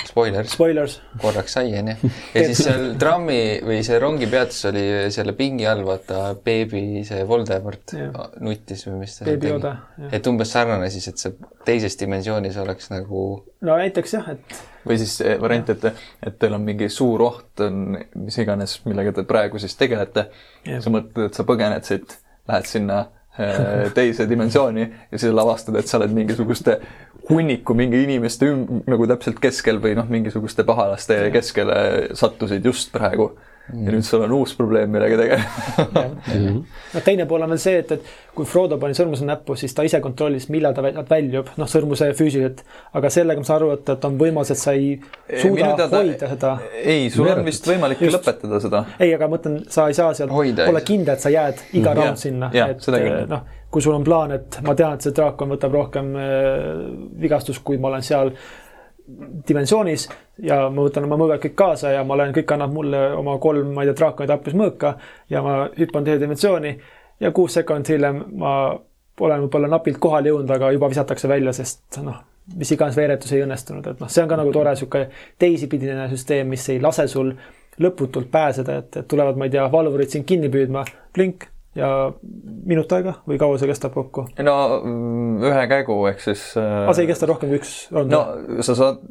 Spoilers. Spoilers. korraks sai, onju. ja siis seal trammi või see rongipeatus oli selle pingi all, vaata, beebi see Voldemort ja. nuttis või mis ta beebi Yoda. et umbes sarnane siis, et see teises dimensioonis oleks nagu. no näiteks jah, et või siis variant, et, et teil on mingi suur oht, on mis iganes, millega te praegu siis tegelete. sa mõtled, et sa põgened siit, lähed sinna äh, teise dimensiooni ja siis avastad, et sa oled mingisuguste hunniku mingi inimeste üm-, nagu täpselt keskel või noh, mingisuguste pahalaste keskele sattusid just praegu Mm. ja nüüd sul on uus probleem, millega tegeleda no teine pool on veel see, et, et kui Frodo pani sõrmuse näppu, siis ta ise kontrollis, millal ta väljub, noh, sõrmuse füüsiliselt. aga sellega ma saan aru, et, et on võimalus, et sa ei suuda teada, hoida seda. ei, sul on vist võimalik Just. lõpetada seda. ei, aga ma mõtlen, sa ei saa seal olla kindel, et sa jääd iga mm, round sinna. et noh, kui sul on plaan, et ma tean, et see draakon võtab rohkem äh, vigastust, kui ma olen seal dimensioonis ja ma võtan oma mõõgad kõik kaasa ja ma olen, kõik annab mulle oma kolm, ma ei tea, draakonide appis mõõka ja ma hüppan teise dimensiooni ja kuus sekundit hiljem ma olen võib-olla napilt kohale jõudnud, aga juba visatakse välja, sest noh, mis iganes veeretus ei õnnestunud, et noh, see on ka nagu tore sihuke teisipidine süsteem, mis ei lase sul lõputult pääseda, et, et tulevad, ma ei tea, valvurid sind kinni püüdma, plink ja minut aega või kaua see kestab kokku? no mm, ühe käigu ehk siis äh.... aga see ei kesta rohkem kui üks rond? no sa saad,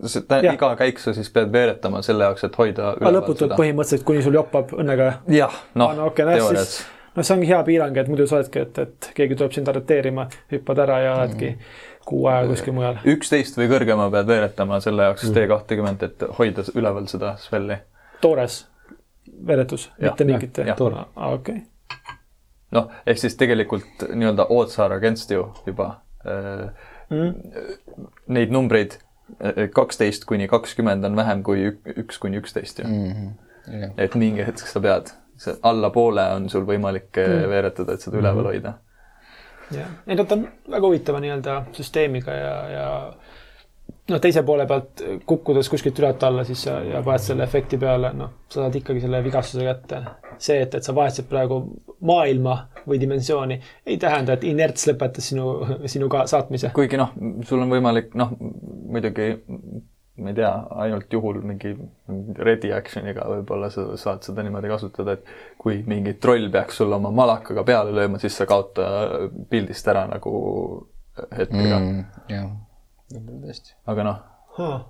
iga käik sa siis pead veeretama selle jaoks, et hoida aga lõputult põhimõtteliselt, kuni sul joppab õnnega? jah, noh no, okay, teoorias. noh, see ongi hea piirang, et muidu sa oledki, et, et keegi tuleb sind arreteerima, hüppad ära ja oledki mm. kuu aega kuskil mujal. üksteist või kõrgema pead veeretama selle jaoks mm. T kahtekümmet, et hoida üleval seda swell'i. toores veeretus, mitte mingit? okei okay noh, ehk siis tegelikult nii-öelda odds are against you juba mm.. Neid numbreid äh, kaksteist kuni kakskümmend on vähem kui üks kuni üksteist ju mm. -hmm. Yeah. et mingi hetk sa pead, allapoole on sul võimalik mm. veeretada, et seda üleval mm -hmm. hoida. jah, ei no ta on väga huvitava nii-öelda süsteemiga ja, ja noh, teise poole pealt kukkudes kuskilt ülalt alla, siis sa ja paned selle efekti peale, noh, sa saad ikkagi selle vigastuse kätte. see, et, et sa vahetased praegu maailma või dimensiooni, ei tähenda, et inerts lõpetas sinu, sinu ka saatmise. kuigi noh, sul on võimalik noh, muidugi ma ei tea, ainult juhul mingi ready action'iga võib-olla sa saad seda niimoodi kasutada, et kui mingi troll peaks sulle oma malakaga peale lööma, siis sa kaota pildist ära nagu hetkega mm,. Võib-olla tõesti. aga noh huh..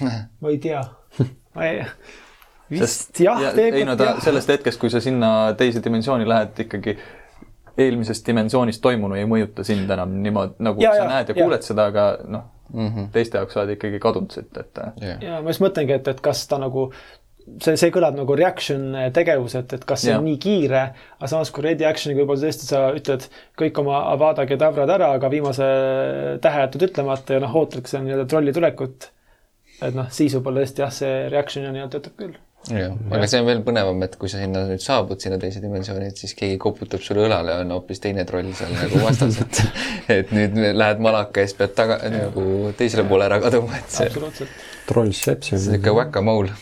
ma ei tea ma ei, vist jah ja,, ei no ta jah. sellest hetkest, kui sa sinna teise dimensiooni lähed, ikkagi eelmisest dimensioonist toimunu ei mõjuta sind enam niimoodi, nagu ja, sa ja, näed ja, ja kuuled seda, aga noh mm -hmm., teiste jaoks sa oled ikkagi kadunud siit, et. ja ma just mõtlengi, et, et kas ta nagu see, see kõlab nagu reaction tegevus, et, et kas see ja. on nii kiire, aga samas kui ready action'iga võib-olla tõesti sa ütled kõik oma avada kedavrad ära, aga viimase tähe jätad ütlemata ja noh, ootad seda nii-öelda trolli tulekut. et noh, siis võib-olla tõesti jah, see reaction nii-öelda töötab küll jah, aga see on veel põnevam, et kui sa sinna nüüd saabud, sinna teise dimensiooni, et siis keegi koputab sulle õlale, on hoopis teine troll seal nagu vastas, et et nüüd lähed malaka ja siis pead taga nagu teisele poole ära kaduma, et see. absoluutselt. Trollception. sihuke whack-a-mole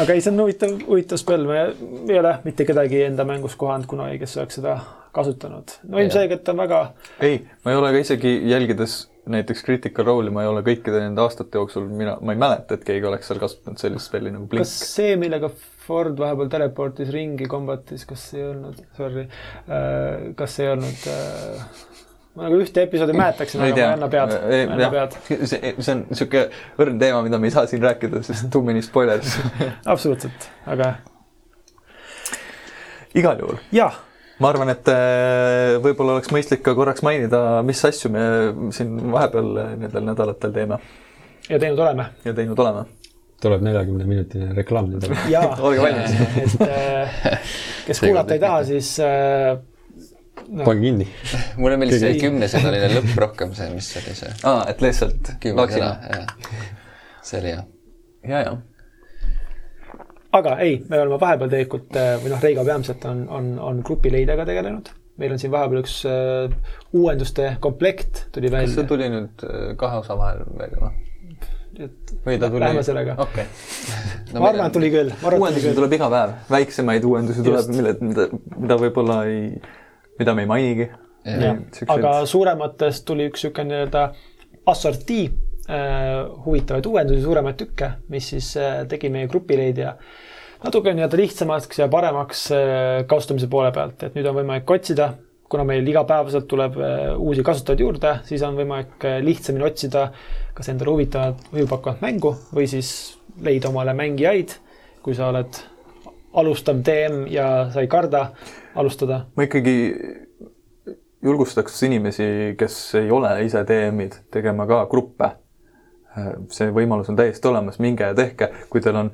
aga ei, see on huvitav, huvitav spell, me ei ole mitte kedagi enda mängus kohanud kunagi, kes oleks seda kasutanud. no ilmselgelt on väga. ei, ma ei ole ka isegi jälgides näiteks Critical Role'i ma ei ole kõikide nende aastate jooksul, mina, ma ei mäleta, et keegi oleks seal kasutanud sellist spelli nagu Blink. kas see, millega Ford vahepeal teleportis ringi kombatis, kas see ei olnud, sorry äh,, kas see ei olnud äh, ma nagu ühte episoodi mäletaksin, aga ma ei anna pead, ma ei anna pead. see, see on niisugune õrn teema, mida me ei saa siin rääkida, sest too many spoilers absoluutselt, aga. igal juhul. jah ma arvan, et äh, võib-olla oleks mõistlik ka korraks mainida, mis asju me siin vahepeal nendel nädalatel teeme. ja teinud oleme. ja teinud oleme. tuleb neljakümne minutine reklaam olge valmis. et äh, kes kuulata ei taha, siis äh, no. pange kinni. mulle meeldis see kümnesõnaline lõpp rohkem, see, mis oli see. aa, et lihtsalt laksime. see oli hea. ja, ja aga ei, me oleme vahepeal tegelikult äh, või noh, Reigo peamiselt on, on, on grupileidega tegelenud. meil on siin vahepeal üks uh, uuenduste komplekt tuli välja. kas see tuli nüüd äh, kahe osa vahel veel või? et või ta tuli? Lähme sellega. okei okay. no,. ma arvan, et tuli küll. uuendusi tuleb iga päev, väiksemaid uuendusi tuleb, mille, mida, mida võib-olla ei, mida me ei mainigi. aga suurematest tuli üks niisugune nii-öelda assortii Äh, huvitavaid uuendusi, suuremaid tükke, mis siis äh, tegi meie grupileidja natuke nii-öelda lihtsamaks ja paremaks äh, kasutamise poole pealt, et nüüd on võimalik otsida, kuna meil igapäevaselt tuleb uusi kasutajaid juurde, siis on võimalik lihtsamini otsida kas endale huvitavat, huvipakkuvat mängu või siis leida omale mängijaid, kui sa oled alustav DM ja sa ei karda alustada. ma ikkagi julgustaks inimesi, kes ei ole ise DM-id, tegema ka gruppe see võimalus on täiesti olemas, minge ja tehke, kui teil on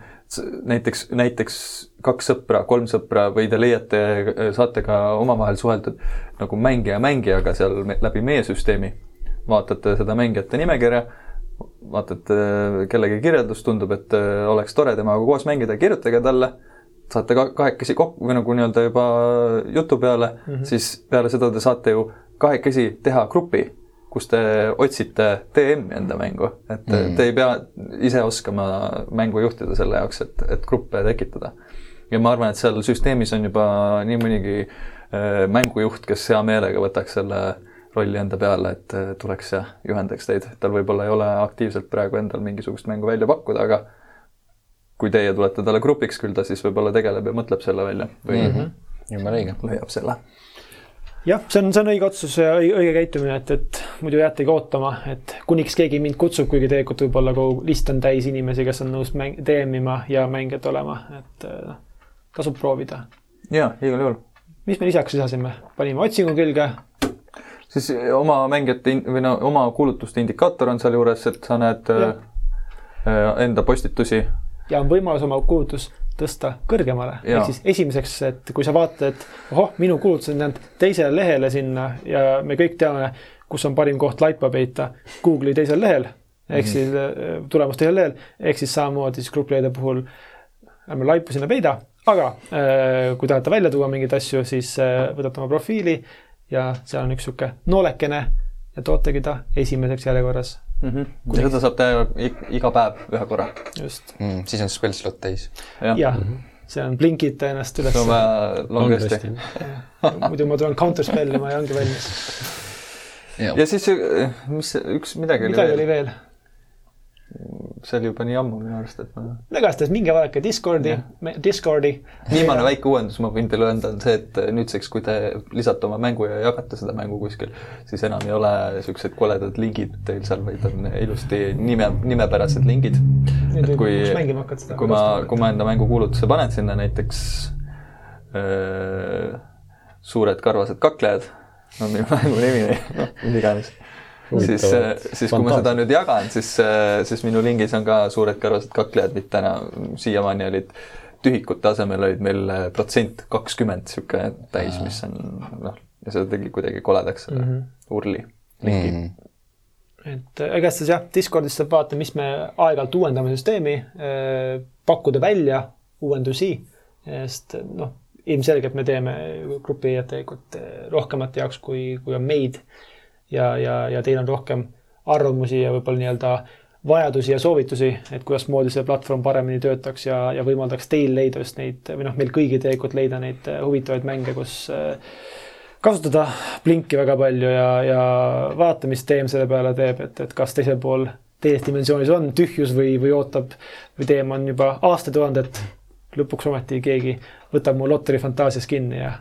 näiteks, näiteks kaks sõpra, kolm sõpra või te leiate, saate ka omavahel suheldud nagu mängija mängijaga seal läbi meie süsteemi. vaatate seda mängijate nimekirja, vaatate kellegi kirjeldust, tundub, et oleks tore temaga koos mängida, kirjutage talle saate ka kahekesi kokku või nagu nii-öelda juba jutu peale mm, -hmm. siis peale seda te saate ju kahekesi teha grupi kus te otsite DM-i enda mängu, et mm. te ei pea ise oskama mängu juhtida selle jaoks, et, et gruppe tekitada. ja ma arvan, et seal süsteemis on juba nii mõnigi äh, mängujuht, kes hea meelega võtaks selle rolli enda peale, et äh, tuleks ja juhendaks teid. tal võib-olla ei ole aktiivselt praegu endal mingisugust mängu välja pakkuda, aga kui teie tulete talle grupiks, küll ta siis võib-olla tegeleb ja mõtleb selle välja või mm -hmm. jumala õige. leiab selle. jah, see on, see on õige otsus ja õige käitumine, et, et muidu jäätegi ootama, et kuniks keegi mind kutsub, kuigi tegelikult võib-olla kogu list on täis inimesi, kes on nõus mäng-, DM-ima ja mängijad olema, et noh, tasub proovida. jaa, igal juhul. mis me lisaks lisasime, panime otsingu külge siis oma mängijate või no oma kuulutuste indikaator on sealjuures, et sa näed ja. Äh, enda postitusi. Ja on võimalus oma kuulutus tõsta kõrgemale, ehk siis esimeseks, et kui sa vaatad, et ohoh, minu kuulutus on jäänud teisele lehele sinna ja me kõik teame, kus on parim koht laipa peita, Google'i teisel lehel ehk mm -hmm. siis äh, tulemus teisel lehel, ehk siis samamoodi siis grupileide puhul ärme laipu sinna peida, aga äh, kui tahate välja tuua mingeid asju, siis võtate oma profiili ja seal on üks niisugune noolekene ja tootegi ta esimeseks järjekorras mm. -hmm. ja seda saab teha iga päev ühe korra. just mm,. siis on spell slot täis. jah ja, -hmm., see on blinkida ennast üles. see on vaja longesti. muidu ma tulen counter spellima ja ongi valmis. Ja. ja siis, mis, üks, midagi oli midagi veel. oli veel see oli juba nii ammu minu arust, et ma. igastahes minge vaadake Discordi, Discordi. viimane väike uuendus, ma võin teile öelda, on see, et nüüdseks, kui te lisate oma mängu ja jagate seda mängu kuskil, siis enam ei ole siuksed koledad lingid teil seal, vaid on ilusti nime, nimepärased lingid. et kui, kui ma, kui ma enda mängukuulutuse panen sinna näiteks öö, suured karvased kaklejad on minu mängu nimi, noh, mis iganes siis, äh, siis kui ma seda nüüd jagan, siis, äh, siis minu lingis on ka suured karvased kaklejad, mitte enam siiamaani olid tühikute asemel olid meil äh, protsent kakskümmend niisugune täis, mis on noh, ja seda tegi kuidagi koledaks selle mm -hmm. urli lingi mm. -hmm et igastahes jah, Discordis saab vaadata, mis me aeg-ajalt uuendame süsteemi, pakkuda välja uuendusi, sest noh, ilmselgelt me teeme grupi tegelikult rohkemate jaoks, kui, kui on meid ja, ja, ja teil on rohkem arvamusi ja võib-olla nii-öelda vajadusi ja soovitusi, et kuidasmoodi see platvorm paremini töötaks ja, ja võimaldaks teil leida just neid või noh, meil kõigil tegelikult leida neid äh, huvitavaid mänge, kus äh, kasutada Blinki väga palju ja, ja vaata, mis teem selle peale teeb, et, et kas teisel pool teises dimensioonis on tühjus või, või ootab või teem on juba aastatuhandet. lõpuks ometi keegi võtab mu lotteri fantaasias kinni ja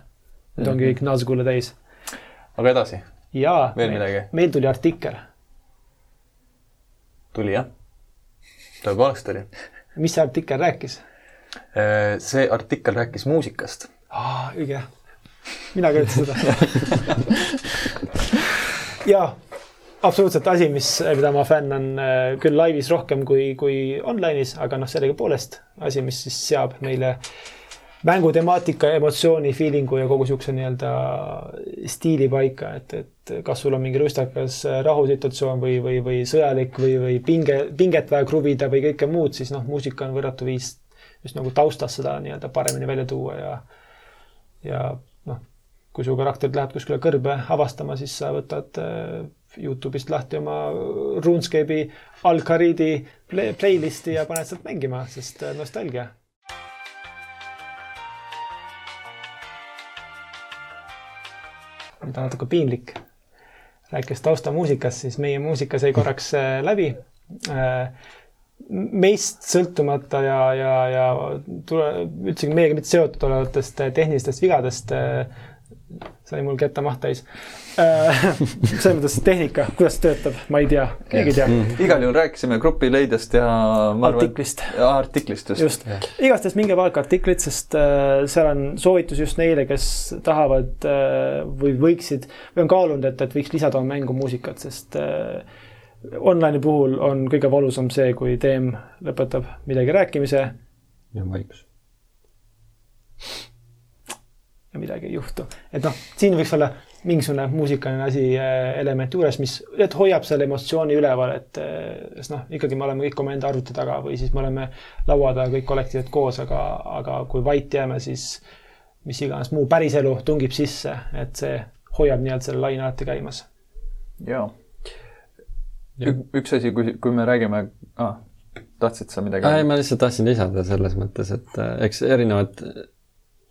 nüüd ongi kõik Nazgule täis. aga edasi jaa. veel midagi? meil tuli artikkel. tuli jah? tõepoolest tuli. mis see artikkel rääkis? Äh, see artikkel rääkis muusikast. aa, õige. mina ka ütlesin seda jaa, absoluutselt asi, mis, mida ma fännan äh, küll laivis rohkem kui, kui online'is, aga noh, sellegipoolest asi, mis siis seab meile äh, mängutemaatika, emotsiooni, feeling'u ja kogu siukse nii-öelda stiili paika, et, et kas sul on mingi lustakas rahusituatsioon või, või, või sõjalik või, või pinge, pinget vaja kruvida või kõike muud, siis noh, muusika on võrratu viis just nagu taustas seda nii-öelda paremini välja tuua ja, ja noh, kui su karakter läheb kuskile kõrbe avastama, siis sa võtad äh, Youtube'ist lahti oma RuneScape'i Al-Kharidi play playlist'i ja paned sealt mängima, sest äh, nostalgia nüüd on natuke piinlik. rääkides taustamuusikast, siis meie muusika sai korraks äh, läbi. Äh, meist sõltumata ja, ja, ja tule, üldsegi meiega mitte seotud olevatest tehnilistest vigadest äh, sai mul kätte maht täis selles mõttes tehnika, kuidas töötab, ma ei tea, keegi ei tea mm. -hmm. igal juhul rääkisime grupi leidest ja artiklist. artiklist just, just.. igastahes minge vaadake artiklit, sest äh, seal on soovitus just neile, kes tahavad äh, või võiksid või on kaalunud, et, et võiks lisada oma mängu muusikat, sest äh, online'i puhul on kõige valusam see, kui DM lõpetab midagi rääkimise. ja vaikus ja midagi ei juhtu. et noh, siin võiks olla mingisugune muusikaline asi, äh, element juures, mis, et hoiab selle emotsiooni üleval, et äh, sest noh, ikkagi me oleme kõik omaenda arvuti taga või siis me oleme laua taga kõik kollektiivselt koos, aga, aga kui vait jääme, siis mis iganes muu päriselu tungib sisse, et see hoiab nii-öelda selle laine alati käimas. jaa. üks asi, kui, kui me räägime ah,, tahtsid sa midagi? ei, ma lihtsalt tahtsin lisada selles mõttes, et äh, eks erinevad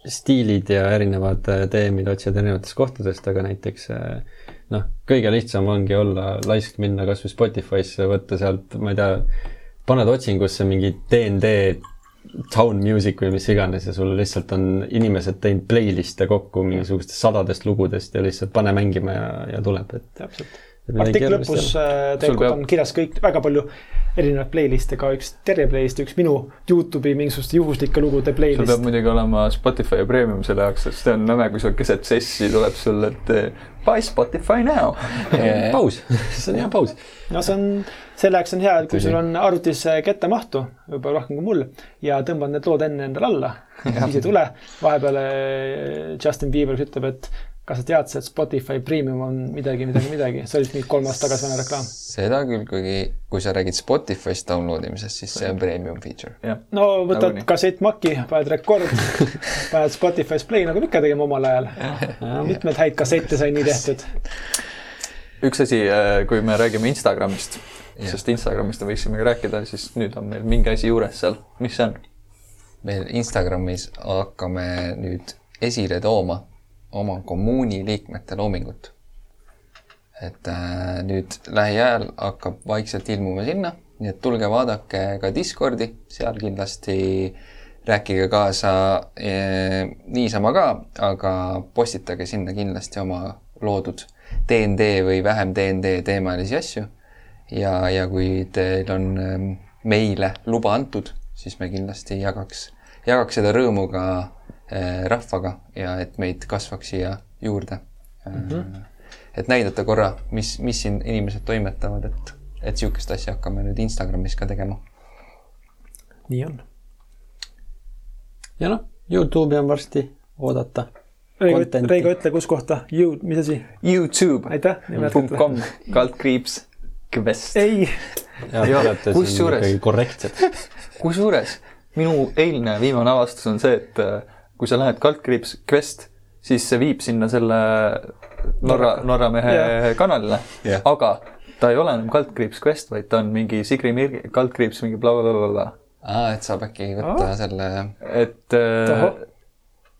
stiilid ja erinevad äh, teemid otsivad erinevatest kohtadest, aga näiteks äh, noh, kõige lihtsam ongi olla laisk, minna kasvõi Spotify'sse, võtta sealt, ma ei tea, paned otsingusse mingi DND town music või mis iganes ja sul lihtsalt on inimesed teinud playlist'e kokku mingisugustest sadadest lugudest ja lihtsalt pane mängima ja, ja tuleb, et. täpselt. Artikli lõpus äh, tegelikult on kirjas kõik, väga palju erinevaid playlist'e, ka üks terve playlist, üks minu Youtube'i mingisuguste juhuslike lugude playlist. sul peab muidugi olema Spotify Premium selle jaoks, sest see on nõme, kui sul keset sessi tuleb sulle, et buy Spotify now paus see on hea paus. no see on selle jaoks on hea, et kui sul on arvutis kättemahtu, võib-olla rohkem kui mul, ja tõmbad need lood enne endale alla, siis ei tule. vahepeal eh, Justin Bieber ütleb, et kas sa teadsid, et Spotify Premium on midagi, midagi, midagi, see oli mingi kolm aastat tagasi vana reklaam. seda küll, kuigi kui sa räägid Spotify'st download imisest, siis see on premium feature. no võtad kassett Maci, paned rekord paned Spotify's play, nagu me ikka tegime omal ajal. mitmeid häid kassette sai nii tehtud. üks asi, eh, kui me räägime Instagramist sest Instagramist võiksime rääkida, siis nüüd on meil mingi asi juures seal, mis see on? meil Instagramis hakkame nüüd esile tooma oma kommuuni liikmete loomingut. et äh, nüüd lähiajal hakkab vaikselt ilmuma sinna, nii et tulge vaadake ka Discordi, seal kindlasti rääkige kaasa e, niisama ka, aga postitage sinna kindlasti oma loodud DND või vähem DND teemalisi asju ja, ja kui teil on ähm, meile luba antud, siis me kindlasti jagaks, jagaks seda rõõmu ka rahvaga ja et meid kasvaks siia juurde mm. -hmm. et näidata korra, mis, mis siin inimesed toimetavad, et, et niisugust asja hakkame nüüd Instagramis ka tegema. nii on. ja noh, Youtube'i on varsti oodata Reigo, Reigo, ütle, kus kohta, You, mis asi? Youtube. aitäh. .com, kaldkriips Quest. ei. kusjuures, kusjuures minu eilne viimane avastus on see, et äh, kui sa lähed kaldkriips Quest, siis see viib sinna selle Norra, Norra mehe yeah. kanalile yeah., aga ta ei ole enam kaldkriips Quest, vaid ta on mingi Sigri Mirgi, kaldkriips mingi blablabla. aa, et saab äkki võtta ah. selle. et äh,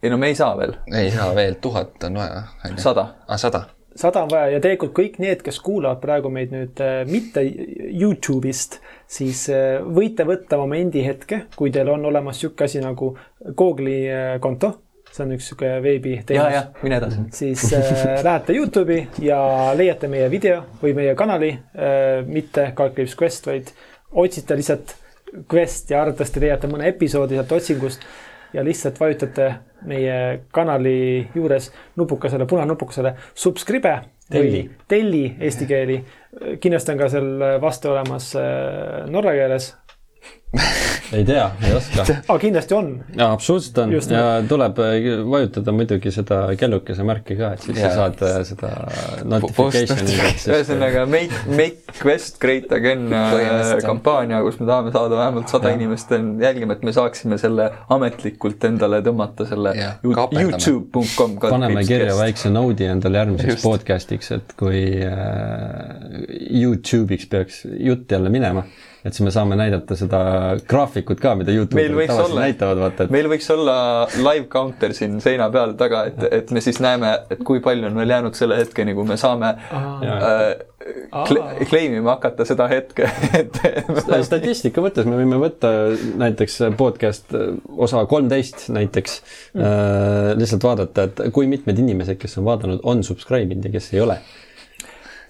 ei no me ei saa veel. ei saa veel, tuhat on vaja. sada. aa, sada sada on vaja ja tegelikult kõik need, kes kuulavad praegu meid nüüd äh, mitte Youtube'ist, siis äh, võite võtta momendi hetke, kui teil on olemas niisugune asi nagu Google'i äh, konto, see on üks niisugune veebiteenus. mine edasi. siis äh, lähete Youtube'i ja leiate meie video või meie kanali äh,, mitte Calculates Quest, vaid otsite lihtsalt Quest ja arvatavasti leiate mõne episoodi sealt otsingust ja lihtsalt vajutate meie kanali juures nupukesele, punanupukesele subscribe. telli, telli eesti keeli. kindlasti on ka seal vaste olemas äh, norra keeles ei tea, ei oska. aga kindlasti on. jaa, absoluutselt on Just ja nii. tuleb äh, vajutada muidugi seda kellukese märki ka, et siis ja. sa saad äh, seda notification'i. ühesõnaga make, make quest great again äh, kampaania, kus me tahame saada vähemalt sada inimest jälgima, et me saaksime selle ametlikult endale tõmmata selle Youtube.com. paneme kirja väikse node'i endale järgmiseks Just. podcast'iks, et kui äh, Youtube'iks peaks jutt jälle minema et siis me saame näidata seda graafikut ka, mida Youtube'id tavaliselt näitavad, vaata et. meil võiks olla live counter siin seina peal taga, et, et me siis näeme, et kui palju on veel jäänud selle hetkeni, kui me saame äh, claim ima hakata seda hetke et statistika mõttes me võime võtta näiteks podcast äh, osa kolmteist näiteks mm. äh,, lihtsalt vaadata, et kui mitmed inimesed, kes on vaadanud, on subscribe inud ja kes ei ole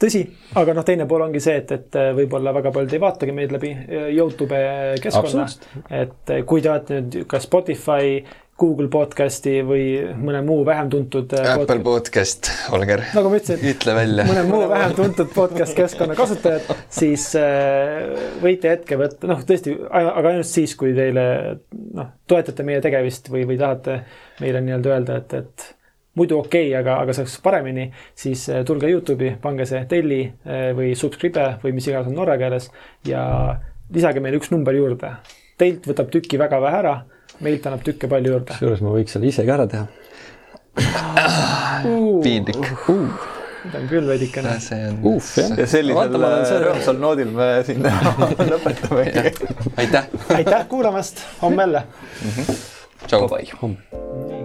tõsi, aga noh, teine pool ongi see, et, et äh, võib-olla väga paljud ei vaatagi meid läbi äh, Youtube keskkonna. et äh, kui te olete nüüd ka Spotify, Google podcast'i või mõne muu vähem tuntud. Apple podcast, Holger. nagu ma ütlesin. ütle välja. mõne muu vähem tuntud podcast keskkonna kasutajad, siis võite hetke võtta, noh, tõesti, aga ainult siis, kui teile noh, toetate meie tegevust või, või tahate meile nii-öelda öelda, et, et muidu okei okay,, aga, aga saaks paremini, siis äh, tulge Youtube'i, pange see telli äh, või subscribe või mis iganes on norra keeles ja lisage meile üks number juurde. Teilt võtab tükki väga vähe ära, meilt annab tükke palju juurde. kusjuures ma võiks selle ise ka ära teha uh,. piinlik uh seda on küll veidikene. see on. ja sellisel rõõmsal noodil me siin lõpetamegi aitäh. aitäh kuulamast, homme jälle mm. -hmm. tšau. homme.